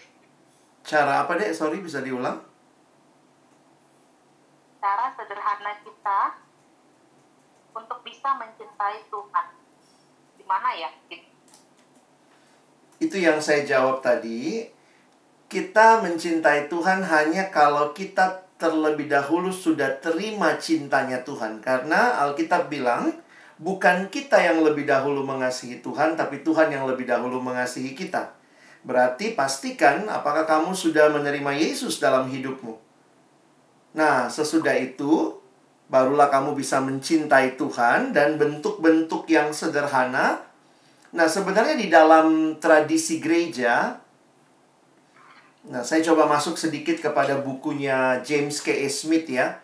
Cara apa, Dek? Sorry, bisa diulang? Cara sederhana kita untuk bisa mencintai Tuhan. Di mana ya? Itu yang saya jawab tadi. Kita mencintai Tuhan hanya kalau kita terlebih dahulu sudah terima cintanya Tuhan. Karena Alkitab bilang, bukan kita yang lebih dahulu mengasihi Tuhan, tapi Tuhan yang lebih dahulu mengasihi kita. Berarti pastikan apakah kamu sudah menerima Yesus dalam hidupmu. Nah, sesudah itu, barulah kamu bisa mencintai Tuhan dan bentuk-bentuk yang sederhana. Nah, sebenarnya di dalam tradisi gereja, nah saya coba masuk sedikit kepada bukunya James K. A. Smith ya.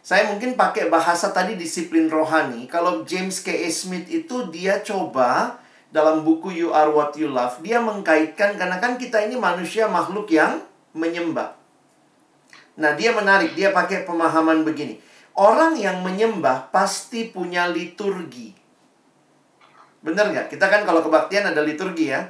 Saya mungkin pakai bahasa tadi disiplin rohani. Kalau James K. A. Smith itu dia coba dalam buku You Are What You Love, dia mengkaitkan karena kan kita ini manusia makhluk yang menyembah. Nah, dia menarik, dia pakai pemahaman begini Orang yang menyembah pasti punya liturgi. Benar nggak? Kita kan kalau kebaktian ada liturgi ya.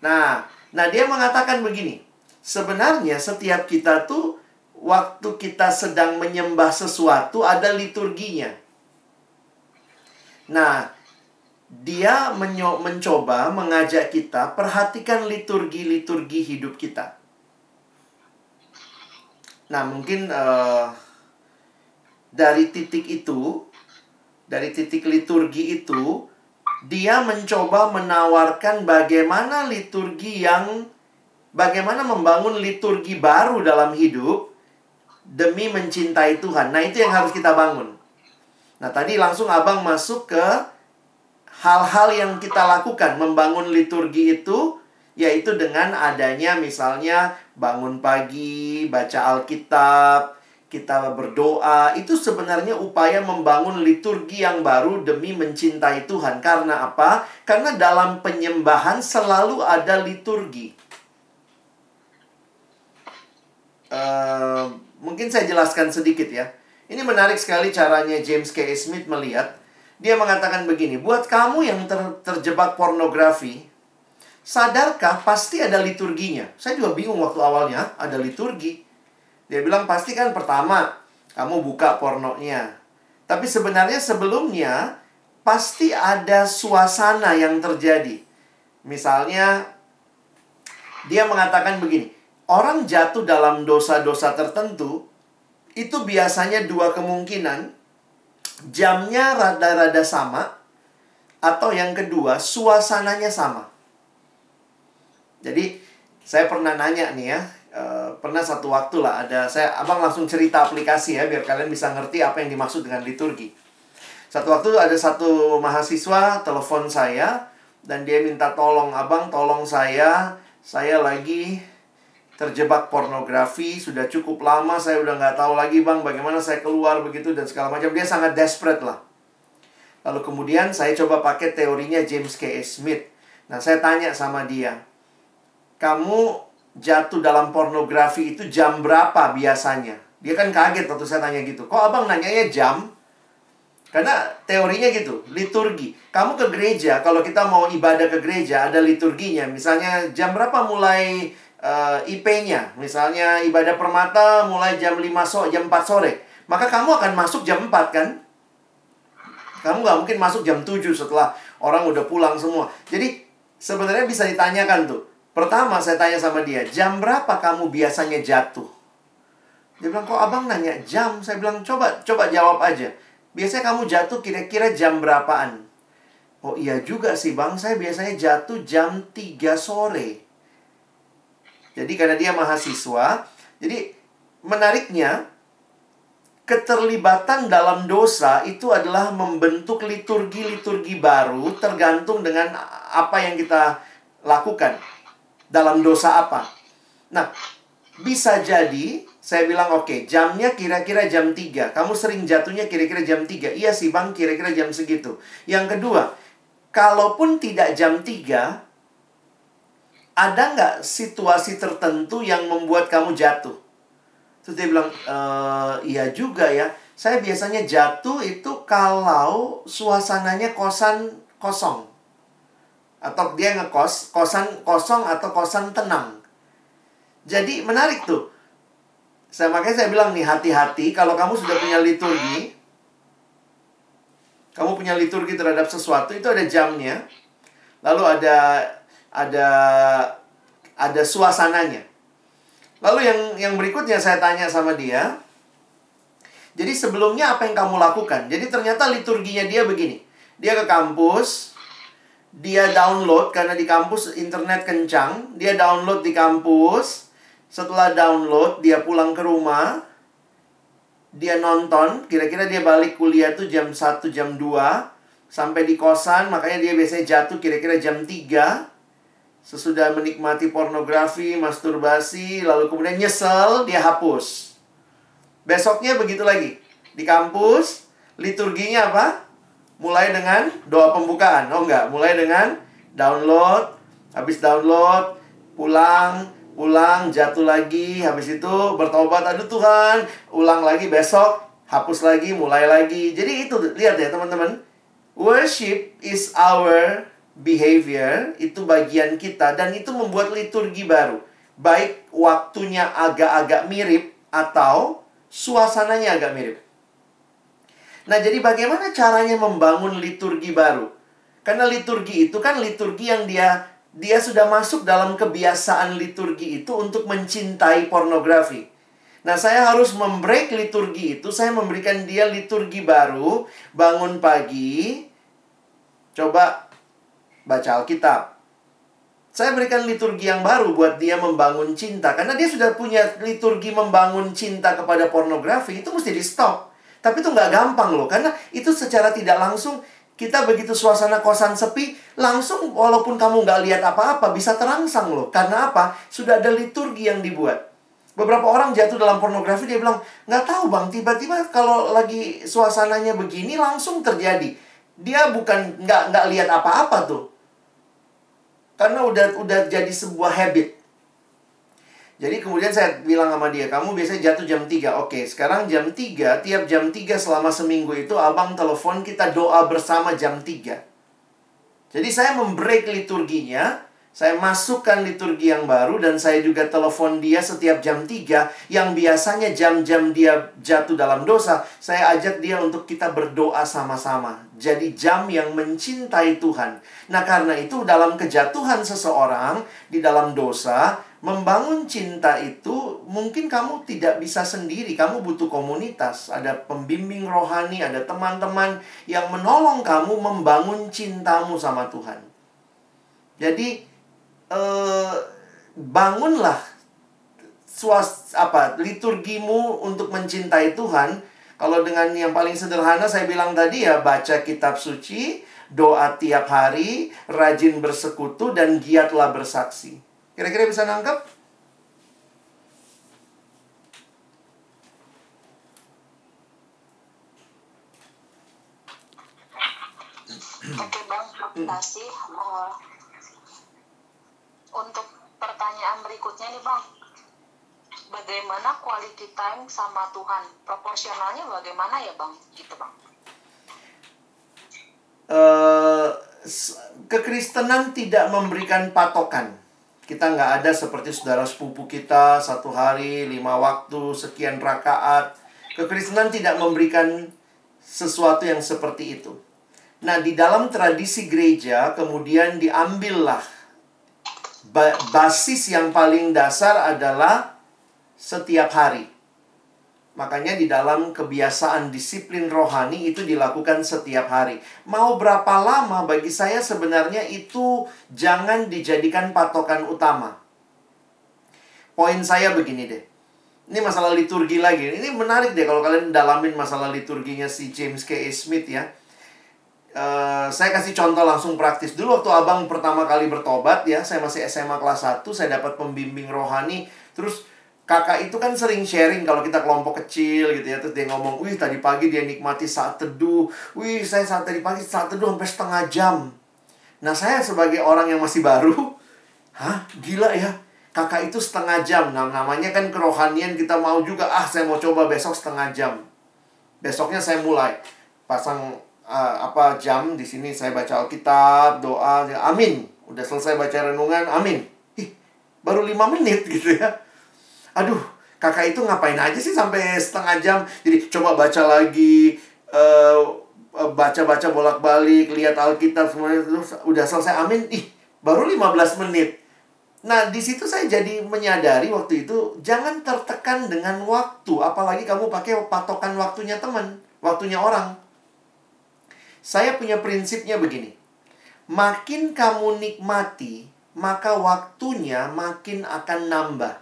Nah, nah dia mengatakan begini. Sebenarnya setiap kita tuh waktu kita sedang menyembah sesuatu ada liturginya. Nah, dia mencoba mengajak kita perhatikan liturgi-liturgi hidup kita. Nah, mungkin eh, dari titik itu, dari titik liturgi itu, dia mencoba menawarkan bagaimana liturgi yang bagaimana membangun liturgi baru dalam hidup demi mencintai Tuhan. Nah, itu yang harus kita bangun. Nah, tadi langsung Abang masuk ke hal-hal yang kita lakukan membangun liturgi itu yaitu dengan adanya misalnya bangun pagi, baca Alkitab, kita berdoa, itu sebenarnya upaya membangun liturgi yang baru demi mencintai Tuhan. Karena apa? Karena dalam penyembahan selalu ada liturgi. Uh, mungkin saya jelaskan sedikit ya. Ini menarik sekali caranya James K. Smith melihat. Dia mengatakan begini, buat kamu yang ter terjebak pornografi, sadarkah pasti ada liturginya? Saya juga bingung waktu awalnya ada liturgi. Dia bilang pasti kan pertama kamu buka pornonya. Tapi sebenarnya sebelumnya pasti ada suasana yang terjadi. Misalnya dia mengatakan begini, orang jatuh dalam dosa-dosa tertentu itu biasanya dua kemungkinan jamnya rada-rada sama atau yang kedua suasananya sama. Jadi saya pernah nanya nih ya, uh, pernah satu waktu lah ada saya abang langsung cerita aplikasi ya biar kalian bisa ngerti apa yang dimaksud dengan liturgi. Satu waktu ada satu mahasiswa telepon saya dan dia minta tolong abang tolong saya saya lagi terjebak pornografi sudah cukup lama saya udah nggak tahu lagi bang bagaimana saya keluar begitu dan segala macam dia sangat desperate lah lalu kemudian saya coba pakai teorinya James K. Smith nah saya tanya sama dia kamu jatuh dalam pornografi itu jam berapa biasanya dia kan kaget waktu saya tanya gitu kok abang nanyanya jam karena teorinya gitu, liturgi. Kamu ke gereja, kalau kita mau ibadah ke gereja, ada liturginya. Misalnya jam berapa mulai uh, IP-nya. Misalnya ibadah permata mulai jam 5 sore, jam 4 sore. Maka kamu akan masuk jam 4 kan? Kamu nggak mungkin masuk jam 7 setelah orang udah pulang semua. Jadi sebenarnya bisa ditanyakan tuh. Pertama saya tanya sama dia, jam berapa kamu biasanya jatuh? Dia bilang, kok abang nanya jam? Saya bilang, coba coba jawab aja. Biasanya kamu jatuh kira-kira jam berapaan? Oh iya juga sih bang, saya biasanya jatuh jam 3 sore. Jadi karena dia mahasiswa, jadi menariknya keterlibatan dalam dosa itu adalah membentuk liturgi-liturgi baru tergantung dengan apa yang kita lakukan dalam dosa apa. Nah, bisa jadi saya bilang oke, okay, jamnya kira-kira jam 3. Kamu sering jatuhnya kira-kira jam 3. Iya sih Bang, kira-kira jam segitu. Yang kedua, kalaupun tidak jam 3, ada nggak situasi tertentu yang membuat kamu jatuh? Terus dia bilang, e, iya juga ya. Saya biasanya jatuh itu kalau suasananya kosan kosong. Atau dia ngekos, kosan kosong atau kosan tenang. Jadi menarik tuh. Saya makanya saya bilang nih hati-hati kalau kamu sudah punya liturgi, kamu punya liturgi terhadap sesuatu itu ada jamnya. Lalu ada ada ada suasananya. Lalu yang yang berikutnya saya tanya sama dia. Jadi sebelumnya apa yang kamu lakukan? Jadi ternyata liturginya dia begini. Dia ke kampus, dia download karena di kampus internet kencang, dia download di kampus. Setelah download, dia pulang ke rumah, dia nonton, kira-kira dia balik kuliah tuh jam 1, jam 2, sampai di kosan, makanya dia biasanya jatuh kira-kira jam 3. Sesudah menikmati pornografi, masturbasi, lalu kemudian nyesel, dia hapus. Besoknya begitu lagi. Di kampus, liturginya apa? Mulai dengan doa pembukaan. Oh enggak, mulai dengan download, habis download, pulang, pulang, jatuh lagi, habis itu bertobat, aduh Tuhan, ulang lagi besok, hapus lagi, mulai lagi. Jadi itu, lihat ya teman-teman. Worship is our behavior itu bagian kita dan itu membuat liturgi baru. Baik waktunya agak-agak mirip atau suasananya agak mirip. Nah, jadi bagaimana caranya membangun liturgi baru? Karena liturgi itu kan liturgi yang dia dia sudah masuk dalam kebiasaan liturgi itu untuk mencintai pornografi. Nah, saya harus membreak liturgi itu. Saya memberikan dia liturgi baru. Bangun pagi. Coba baca Alkitab. Saya berikan liturgi yang baru buat dia membangun cinta. Karena dia sudah punya liturgi membangun cinta kepada pornografi. Itu mesti di stop. Tapi itu nggak gampang loh. Karena itu secara tidak langsung kita begitu suasana kosan sepi, langsung walaupun kamu nggak lihat apa-apa, bisa terangsang loh. Karena apa? Sudah ada liturgi yang dibuat. Beberapa orang jatuh dalam pornografi dia bilang nggak tahu bang tiba-tiba kalau lagi suasananya begini langsung terjadi dia bukan nggak nggak lihat apa-apa tuh karena udah udah jadi sebuah habit. Jadi kemudian saya bilang sama dia kamu biasanya jatuh jam 3 oke sekarang jam 3 tiap jam 3 selama seminggu itu abang telepon kita doa bersama jam 3 jadi saya membreak liturginya saya masukkan liturgi yang baru dan saya juga telepon dia setiap jam 3 yang biasanya jam-jam dia jatuh dalam dosa. Saya ajak dia untuk kita berdoa sama-sama. Jadi jam yang mencintai Tuhan. Nah karena itu dalam kejatuhan seseorang di dalam dosa, membangun cinta itu mungkin kamu tidak bisa sendiri. Kamu butuh komunitas. Ada pembimbing rohani, ada teman-teman yang menolong kamu membangun cintamu sama Tuhan. Jadi eh, bangunlah suas apa liturgimu untuk mencintai Tuhan. Kalau dengan yang paling sederhana saya bilang tadi ya baca kitab suci, doa tiap hari, rajin bersekutu dan giatlah bersaksi. Kira-kira bisa nangkep? Oke bang, terima kasih. Uh, untuk pertanyaan berikutnya nih bang. Bagaimana quality time sama Tuhan? Proporsionalnya bagaimana ya bang? Gitu bang. Uh, kekristenan tidak memberikan patokan. Kita nggak ada seperti saudara sepupu kita satu hari lima waktu sekian rakaat. Kekristenan tidak memberikan sesuatu yang seperti itu. Nah di dalam tradisi gereja kemudian diambillah basis yang paling dasar adalah setiap hari. Makanya di dalam kebiasaan disiplin rohani itu dilakukan setiap hari. Mau berapa lama bagi saya sebenarnya itu jangan dijadikan patokan utama. Poin saya begini deh. Ini masalah liturgi lagi. Ini menarik deh kalau kalian dalamin masalah liturginya si James K. Smith ya Uh, saya kasih contoh langsung praktis. Dulu waktu abang pertama kali bertobat ya, saya masih SMA kelas 1, saya dapat pembimbing rohani. Terus kakak itu kan sering sharing kalau kita kelompok kecil gitu ya. Terus dia ngomong, wih tadi pagi dia nikmati saat teduh. Wih saya saat tadi pagi saat teduh sampai setengah jam. Nah saya sebagai orang yang masih baru, hah gila ya. Kakak itu setengah jam. Nah namanya kan kerohanian kita mau juga, ah saya mau coba besok setengah jam. Besoknya saya mulai pasang uh, apa jam di sini saya baca Alkitab, doa, ya, amin. Udah selesai baca renungan, amin. Ih, baru lima menit gitu ya. Aduh, kakak itu ngapain aja sih sampai setengah jam? Jadi coba baca lagi, uh, baca-baca bolak-balik, lihat Alkitab semuanya terus udah selesai, amin. Ih, baru 15 menit. Nah, di situ saya jadi menyadari waktu itu jangan tertekan dengan waktu, apalagi kamu pakai patokan waktunya teman, waktunya orang. Saya punya prinsipnya begini. Makin kamu nikmati, maka waktunya makin akan nambah.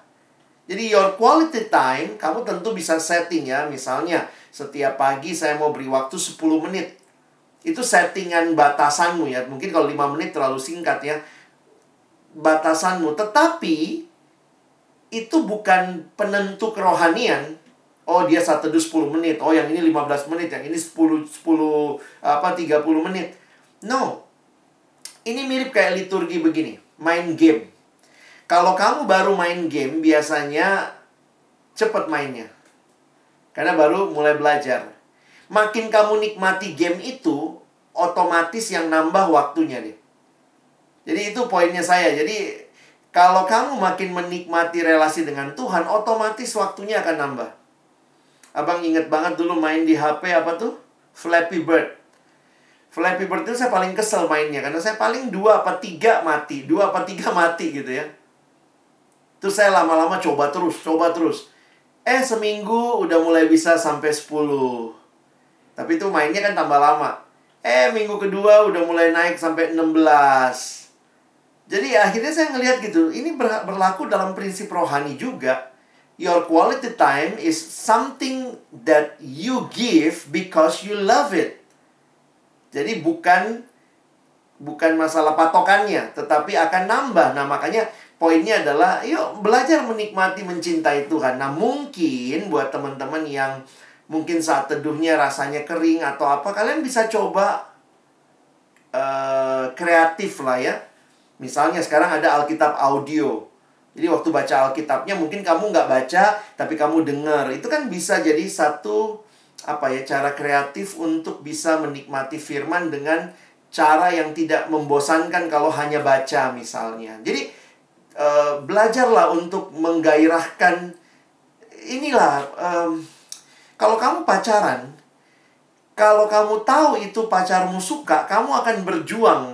Jadi your quality time, kamu tentu bisa setting ya. Misalnya, setiap pagi saya mau beri waktu 10 menit. Itu settingan batasanmu ya. Mungkin kalau 5 menit terlalu singkat ya. Batasanmu. Tetapi, itu bukan penentu kerohanian oh dia saat teduh 10 menit, oh yang ini 15 menit, yang ini 10 10 apa 30 menit. No. Ini mirip kayak liturgi begini, main game. Kalau kamu baru main game biasanya cepat mainnya. Karena baru mulai belajar. Makin kamu nikmati game itu, otomatis yang nambah waktunya deh. Jadi itu poinnya saya. Jadi kalau kamu makin menikmati relasi dengan Tuhan, otomatis waktunya akan nambah. Abang inget banget dulu main di HP apa tuh? Flappy Bird. Flappy Bird itu saya paling kesel mainnya karena saya paling dua apa tiga mati, dua apa tiga mati gitu ya. Terus saya lama-lama coba terus, coba terus. Eh seminggu udah mulai bisa sampai 10 Tapi itu mainnya kan tambah lama Eh minggu kedua udah mulai naik sampai 16 Jadi akhirnya saya ngelihat gitu Ini berlaku dalam prinsip rohani juga Your quality time is something that you give because you love it Jadi bukan bukan masalah patokannya, tetapi akan nambah. Nah, makanya poinnya adalah yuk belajar menikmati mencintai Tuhan. Nah, mungkin buat teman-teman yang mungkin saat teduhnya rasanya kering atau apa, kalian bisa coba uh, kreatif lah ya. Misalnya sekarang ada Alkitab audio. Jadi waktu baca Alkitabnya mungkin kamu nggak baca, tapi kamu dengar. Itu kan bisa jadi satu apa ya cara kreatif untuk bisa menikmati firman dengan cara yang tidak membosankan kalau hanya baca misalnya. Jadi uh, belajarlah untuk menggairahkan inilah kalau kamu pacaran kalau kamu tahu itu pacarmu suka, kamu akan berjuang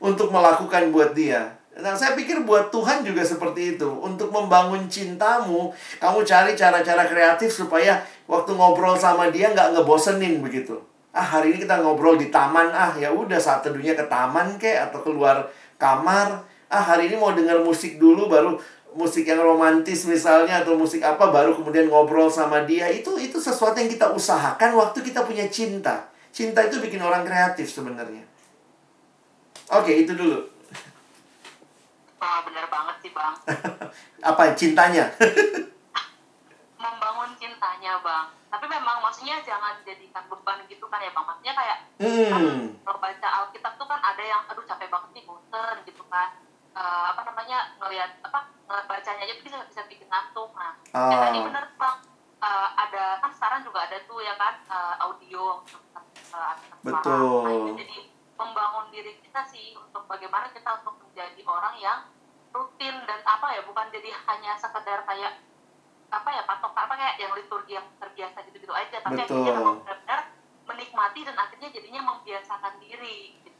untuk melakukan buat dia. Nah, saya pikir buat Tuhan juga seperti itu. Untuk membangun cintamu, kamu cari cara-cara kreatif supaya waktu ngobrol sama dia nggak ngebosenin begitu. Ah, hari ini kita ngobrol di taman. Ah, ya udah saat teduhnya ke taman kek atau keluar kamar ah hari ini mau dengar musik dulu baru musik yang romantis misalnya atau musik apa baru kemudian ngobrol sama dia itu itu sesuatu yang kita usahakan waktu kita punya cinta cinta itu bikin orang kreatif sebenarnya oke itu dulu oh, benar banget sih bang. Apa cintanya? Membangun cintanya bang. Tapi memang maksudnya jangan jadikan beban gitu kan ya bang. Maksudnya kayak hmm. kan, kalau baca alkitab tuh kan ada yang aduh capek banget nih bosen gitu kan. Uh, apa namanya ngelihat apa bacanya aja bisa bisa bikin ngantuk. Nah oh. ya tadi bener bang. Uh, ada kan sekarang juga ada tuh ya kan uh, audio. Uh, betul nah, itu jadi membangun diri kita sih untuk bagaimana kita untuk menjadi orang yang rutin dan apa ya bukan jadi hanya sekedar kayak apa ya patok apa kayak yang liturgi yang terbiasa gitu gitu aja tapi Betul. akhirnya benar-benar menikmati dan akhirnya jadinya membiasakan diri gitu.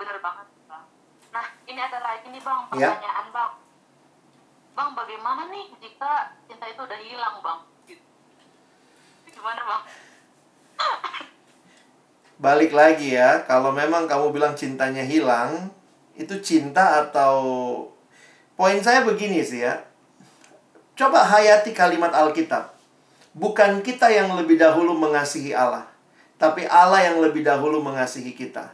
bener banget bang Nah, ini ada lagi nih Bang, ya. pertanyaan ya. Bang. Bang, bagaimana nih jika cinta itu udah hilang Bang? Gitu. Gimana Bang? Balik lagi ya, kalau memang kamu bilang cintanya hilang, itu cinta atau... Poin saya begini sih ya. Coba hayati kalimat Alkitab. Bukan kita yang lebih dahulu mengasihi Allah, tapi Allah yang lebih dahulu mengasihi kita.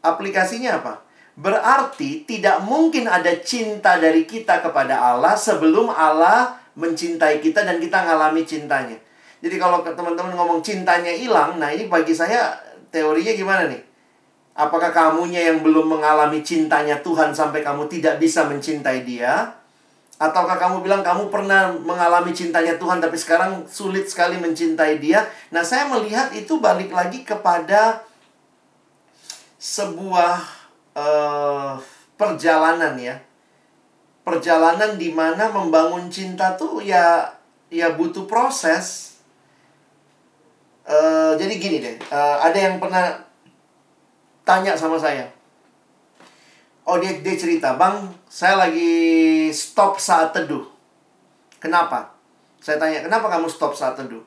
Aplikasinya apa? Berarti tidak mungkin ada cinta dari kita kepada Allah sebelum Allah mencintai kita dan kita ngalami cintanya. Jadi kalau teman-teman ngomong cintanya hilang, nah ini bagi saya teorinya gimana nih? Apakah kamunya yang belum mengalami cintanya Tuhan sampai kamu tidak bisa mencintai dia? Ataukah kamu bilang kamu pernah mengalami cintanya Tuhan tapi sekarang sulit sekali mencintai dia? Nah, saya melihat itu balik lagi kepada sebuah uh, perjalanan ya. Perjalanan di mana membangun cinta tuh ya ya butuh proses. Uh, jadi gini deh, uh, ada yang pernah tanya sama saya. Oh dia dia cerita, bang, saya lagi stop saat teduh. Kenapa? Saya tanya, kenapa kamu stop saat teduh?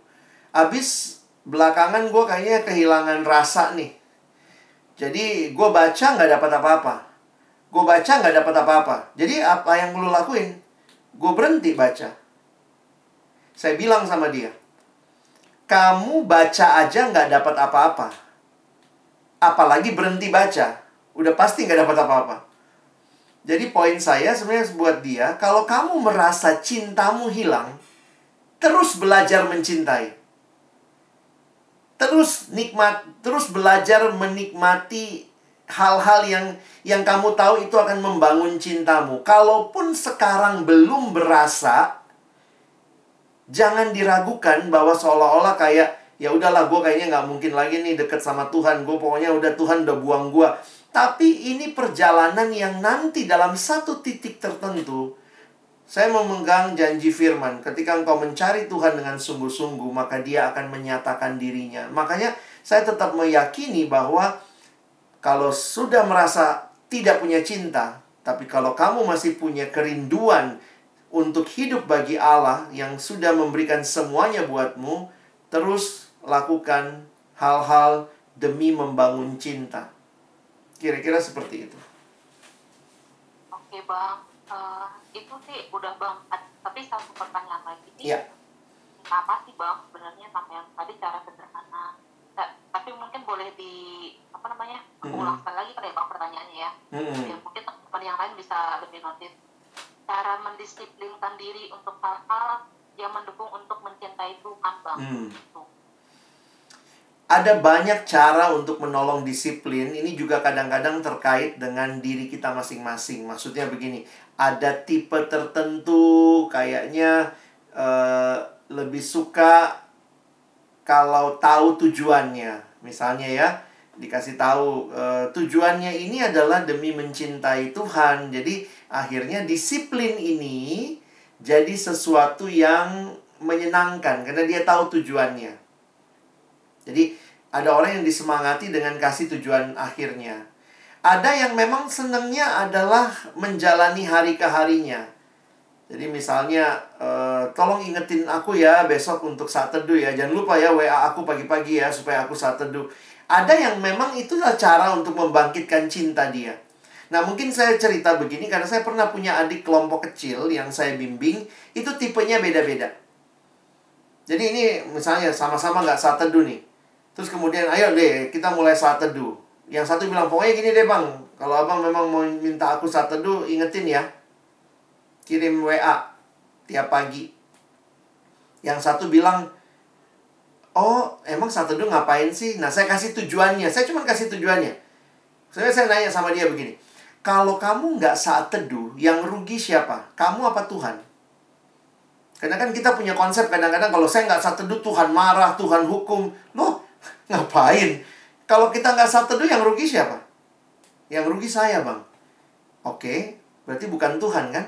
Abis belakangan gue kayaknya kehilangan rasa nih jadi gue baca nggak dapat apa-apa. Gue baca nggak dapat apa-apa. Jadi apa yang lu lakuin? Gue berhenti baca. Saya bilang sama dia, kamu baca aja nggak dapat apa-apa. Apalagi berhenti baca, udah pasti nggak dapat apa-apa. Jadi poin saya sebenarnya buat dia, kalau kamu merasa cintamu hilang, terus belajar mencintai terus nikmat terus belajar menikmati hal-hal yang yang kamu tahu itu akan membangun cintamu. Kalaupun sekarang belum berasa, jangan diragukan bahwa seolah-olah kayak ya udahlah gue kayaknya nggak mungkin lagi nih deket sama Tuhan. Gue pokoknya udah Tuhan udah buang gue. Tapi ini perjalanan yang nanti dalam satu titik tertentu Saya memegang janji firman, ketika engkau mencari Tuhan dengan sungguh-sungguh, maka dia akan menyatakan dirinya. Makanya saya tetap meyakini bahwa kalau sudah merasa tidak punya cinta, tapi kalau kamu masih punya kerinduan untuk hidup bagi Allah yang sudah memberikan semuanya buatmu, terus lakukan hal-hal demi membangun cinta. Kira-kira seperti itu. Oke bang, uh, itu sih udah bang. Tapi satu pertanyaan lagi. Iya. Apa sih bang sebenarnya sampai yang tadi cara sederhana? tapi mungkin boleh di apa namanya? Aku ulang sekali lagi kali ya bang pertanyaannya ya. Mm-hmm. ya mungkin teman yang lain bisa lebih notice. Cara mendisiplinkan diri untuk hal-hal yang mendukung untuk mencintai Tuhan bang. Mm. Gitu. Ada banyak cara untuk menolong disiplin. Ini juga kadang-kadang terkait dengan diri kita masing-masing. Maksudnya begini, ada tipe tertentu kayaknya uh, lebih suka kalau tahu tujuannya. Misalnya ya, dikasih tahu uh, tujuannya ini adalah demi mencintai Tuhan. Jadi akhirnya disiplin ini jadi sesuatu yang menyenangkan karena dia tahu tujuannya. Jadi ada orang yang disemangati dengan kasih tujuan akhirnya. Ada yang memang senangnya adalah menjalani hari ke harinya. Jadi misalnya, uh, tolong ingetin aku ya besok untuk saat teduh ya. Jangan lupa ya WA aku pagi-pagi ya supaya aku saat teduh. Ada yang memang itulah cara untuk membangkitkan cinta dia. Nah mungkin saya cerita begini karena saya pernah punya adik kelompok kecil yang saya bimbing. Itu tipenya beda-beda. Jadi ini misalnya sama-sama nggak saat teduh nih. Terus kemudian ayo deh kita mulai saat teduh. Yang satu bilang pokoknya gini deh bang. Kalau abang memang mau minta aku saat teduh ingetin ya kirim WA tiap pagi. Yang satu bilang, oh emang saat teduh ngapain sih? Nah saya kasih tujuannya, saya cuma kasih tujuannya. Saya saya nanya sama dia begini, kalau kamu nggak saat teduh, yang rugi siapa? Kamu apa Tuhan? Karena kan kita punya konsep kadang-kadang kalau saya nggak saat teduh Tuhan marah, Tuhan hukum. Loh, ngapain? Kalau kita nggak saat teduh yang rugi siapa? Yang rugi saya bang. Oke, berarti bukan Tuhan kan?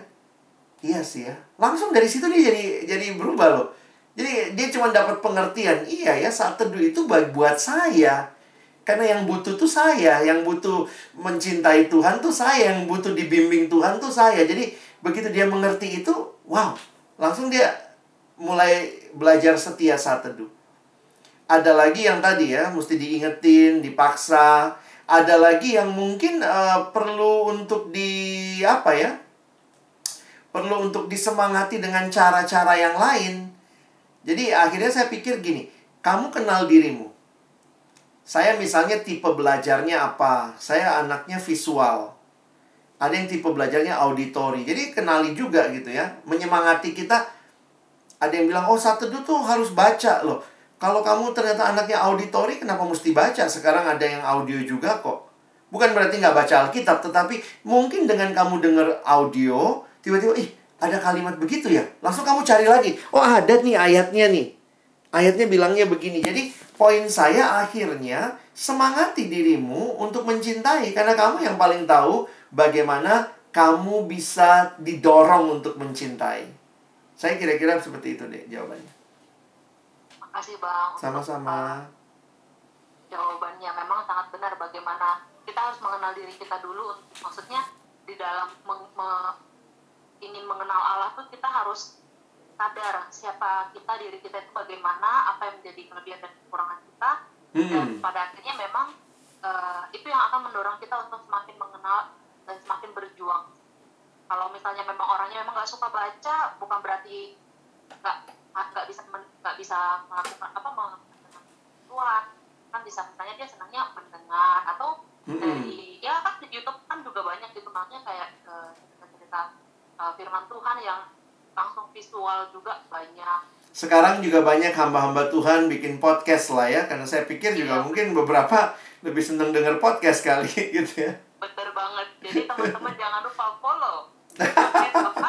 Iya sih ya. Langsung dari situ dia jadi jadi berubah loh. Jadi dia cuma dapat pengertian. Iya ya, saat teduh itu buat saya. Karena yang butuh tuh saya, yang butuh mencintai Tuhan tuh saya, yang butuh dibimbing Tuhan tuh saya. Jadi begitu dia mengerti itu, wow, langsung dia mulai belajar setia saat teduh. Ada lagi yang tadi ya, mesti diingetin, dipaksa. Ada lagi yang mungkin uh, perlu untuk di apa ya? perlu untuk disemangati dengan cara-cara yang lain. Jadi akhirnya saya pikir gini, kamu kenal dirimu. Saya misalnya tipe belajarnya apa? Saya anaknya visual. Ada yang tipe belajarnya auditori. Jadi kenali juga gitu ya. Menyemangati kita. Ada yang bilang, oh satu itu tuh harus baca loh. Kalau kamu ternyata anaknya auditori, kenapa mesti baca? Sekarang ada yang audio juga kok. Bukan berarti nggak baca Alkitab, tetapi mungkin dengan kamu dengar audio, tiba-tiba ih ada kalimat begitu ya? Langsung kamu cari lagi. Oh ada nih ayatnya nih. Ayatnya bilangnya begini. Jadi poin saya akhirnya semangati dirimu untuk mencintai. Karena kamu yang paling tahu bagaimana kamu bisa didorong untuk mencintai. Saya kira-kira seperti itu deh jawabannya makasih bang sama-sama. jawabannya memang sangat benar. Bagaimana kita harus mengenal diri kita dulu. Maksudnya di dalam ingin mengenal Allah tuh kita harus sadar siapa kita diri kita itu bagaimana apa yang menjadi kelebihan dan kekurangan kita. Hmm. dan pada akhirnya memang uh, itu yang akan mendorong kita untuk semakin mengenal dan semakin berjuang. Kalau misalnya memang orangnya memang nggak suka baca bukan berarti nggak nggak bisa nggak bisa melakukan apa Tuhan kan bisa misalnya dia senangnya mendengar atau hmm. dari ya kan di YouTube kan juga banyak gitu makanya kayak uh, cerita-cerita uh, firman Tuhan yang langsung visual juga banyak. Sekarang juga banyak hamba-hamba Tuhan bikin podcast lah ya, karena saya pikir juga iya. mungkin beberapa lebih seneng denger podcast kali gitu ya. Bener banget. Jadi teman-teman jangan lupa follow.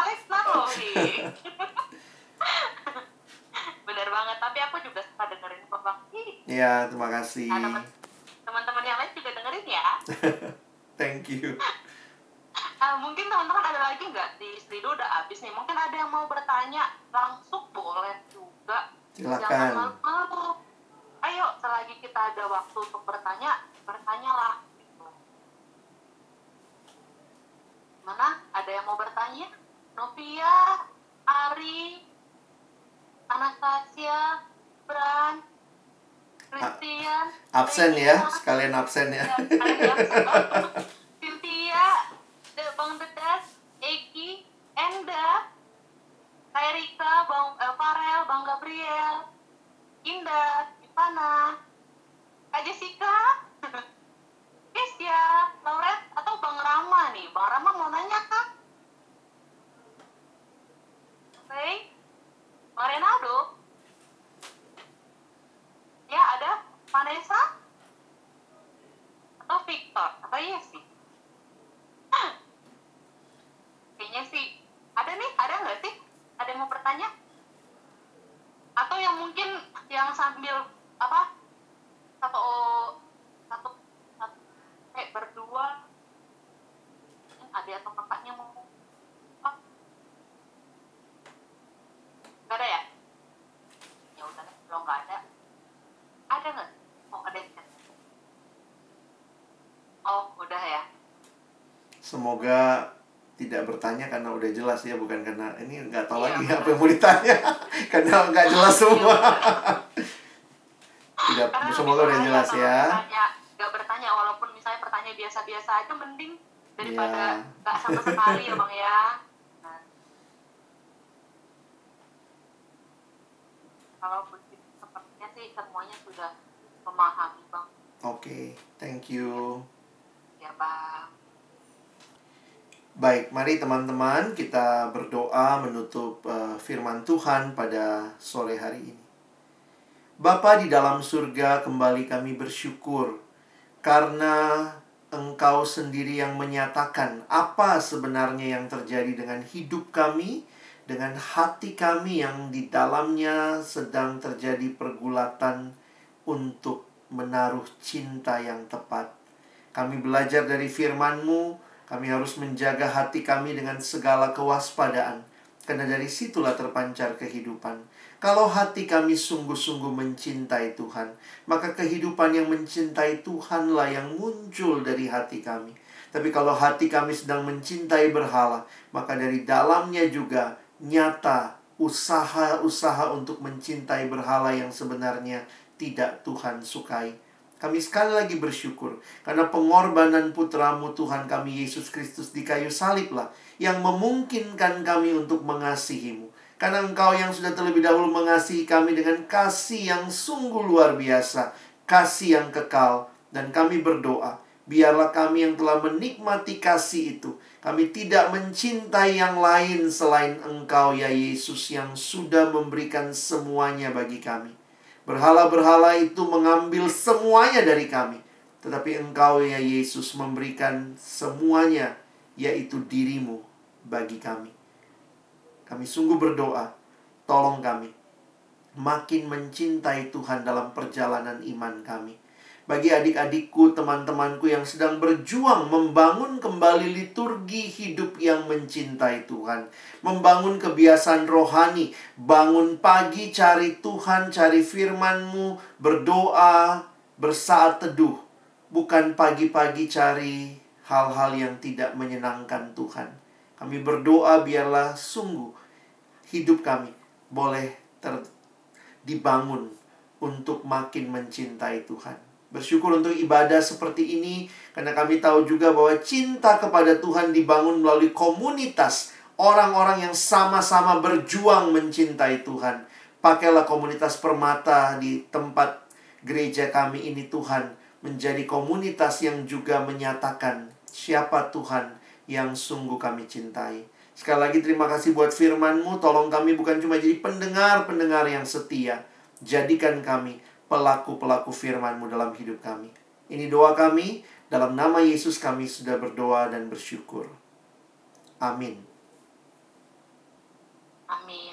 Alex Narohi. Banget. Tapi aku juga suka dengerin Pembakti. Iya, terima kasih. Nah, teman-teman yang lain juga dengerin ya. Thank you. Nah, mungkin teman-teman ada lagi nggak di Slido udah habis nih. Mungkin ada yang mau bertanya langsung boleh juga. Jangan Silakan. malu-malu. Ayo, selagi kita ada waktu untuk bertanya, bertanyalah. Gitu. Mana? Ada yang mau bertanya? Novia, Ari, Anastasia, Bran, Christian, Absen ya, sekalian absen ya. Cynthia, De- Bang Dedas, Eki, Enda, Erika, Bang eh, Farel, Bang Gabriel, Indah, Ivana, Kak Jessica, Kesia, Lauret, atau Bang Rama nih. Bang Rama mau nanya kak? Oke, Bang Renaldo, ya ada Vanessa, atau Victor, atau Yesi? Kayaknya sih, ada nih, ada nggak sih? Ada yang mau bertanya? Atau yang mungkin yang sambil apa? Satu satu, satu kayak berdua ada atau kakaknya mau apa? Gak ada ya? Ya udah, kalau nggak ada, ada nggak? Oh ada. Oh udah ya. Semoga tidak bertanya karena udah jelas ya, bukan karena ini nggak tahu Iya, lagi benar. apa yang mau ditanya karena nggak jelas semua. tidak, Karena semoga udah jelas kalau ya. Bertanya, gak bertanya walaupun misalnya pertanyaan biasa-biasa aja mending daripada Iya. nggak sama sekali ya bang ya. Nah. Kalau begitu sepertinya sih semuanya sudah memahami bang. Oke, thank you. Ya bang. Baik, mari teman-teman kita berdoa menutup eh, firman Tuhan pada sore hari ini. Bapa di dalam surga, kembali kami bersyukur karena Engkau sendiri yang menyatakan apa sebenarnya yang terjadi dengan hidup kami, dengan hati kami yang di dalamnya sedang terjadi pergulatan untuk menaruh cinta yang tepat. Kami belajar dari firman-Mu, kami harus menjaga hati kami dengan segala kewaspadaan, karena dari situlah terpancar kehidupan. Kalau hati kami sungguh-sungguh mencintai Tuhan, maka kehidupan yang mencintai Tuhanlah yang muncul dari hati kami. Tapi kalau hati kami sedang mencintai berhala, maka dari dalamnya juga nyata usaha-usaha untuk mencintai berhala yang sebenarnya tidak Tuhan sukai. Kami sekali lagi bersyukur karena pengorbanan putramu Tuhan kami Yesus Kristus di kayu salib lah yang memungkinkan kami untuk mengasihimu. Karena engkau yang sudah terlebih dahulu mengasihi kami dengan kasih yang sungguh luar biasa, kasih yang kekal. Dan kami berdoa, biarlah kami yang telah menikmati kasih itu, kami tidak mencintai yang lain selain engkau ya Yesus yang sudah memberikan semuanya bagi kami. Berhala-berhala itu mengambil semuanya dari kami. Tetapi engkau ya Yesus memberikan semuanya, yaitu dirimu bagi kami. Kami sungguh berdoa, tolong kami makin mencintai Tuhan dalam perjalanan iman kami. Bagi adik-adikku, teman-temanku yang sedang berjuang membangun kembali liturgi hidup yang mencintai Tuhan, membangun kebiasaan rohani, bangun pagi cari Tuhan, cari firman-Mu, berdoa, bersaat teduh, bukan pagi-pagi cari hal-hal yang tidak menyenangkan Tuhan. Kami berdoa biarlah sungguh hidup kami boleh ter dibangun untuk makin mencintai Tuhan. Bersyukur untuk ibadah seperti ini karena kami tahu juga bahwa cinta kepada Tuhan dibangun melalui komunitas orang-orang yang sama-sama berjuang mencintai Tuhan. Pakailah komunitas permata di tempat gereja kami ini Tuhan menjadi komunitas yang juga menyatakan siapa Tuhan yang sungguh kami cintai. Sekali lagi terima kasih buat firman-Mu. Tolong kami bukan cuma jadi pendengar-pendengar yang setia. Jadikan kami pelaku-pelaku firman-Mu dalam hidup kami. Ini doa kami. Dalam nama Yesus kami sudah berdoa dan bersyukur. Amin. Amin.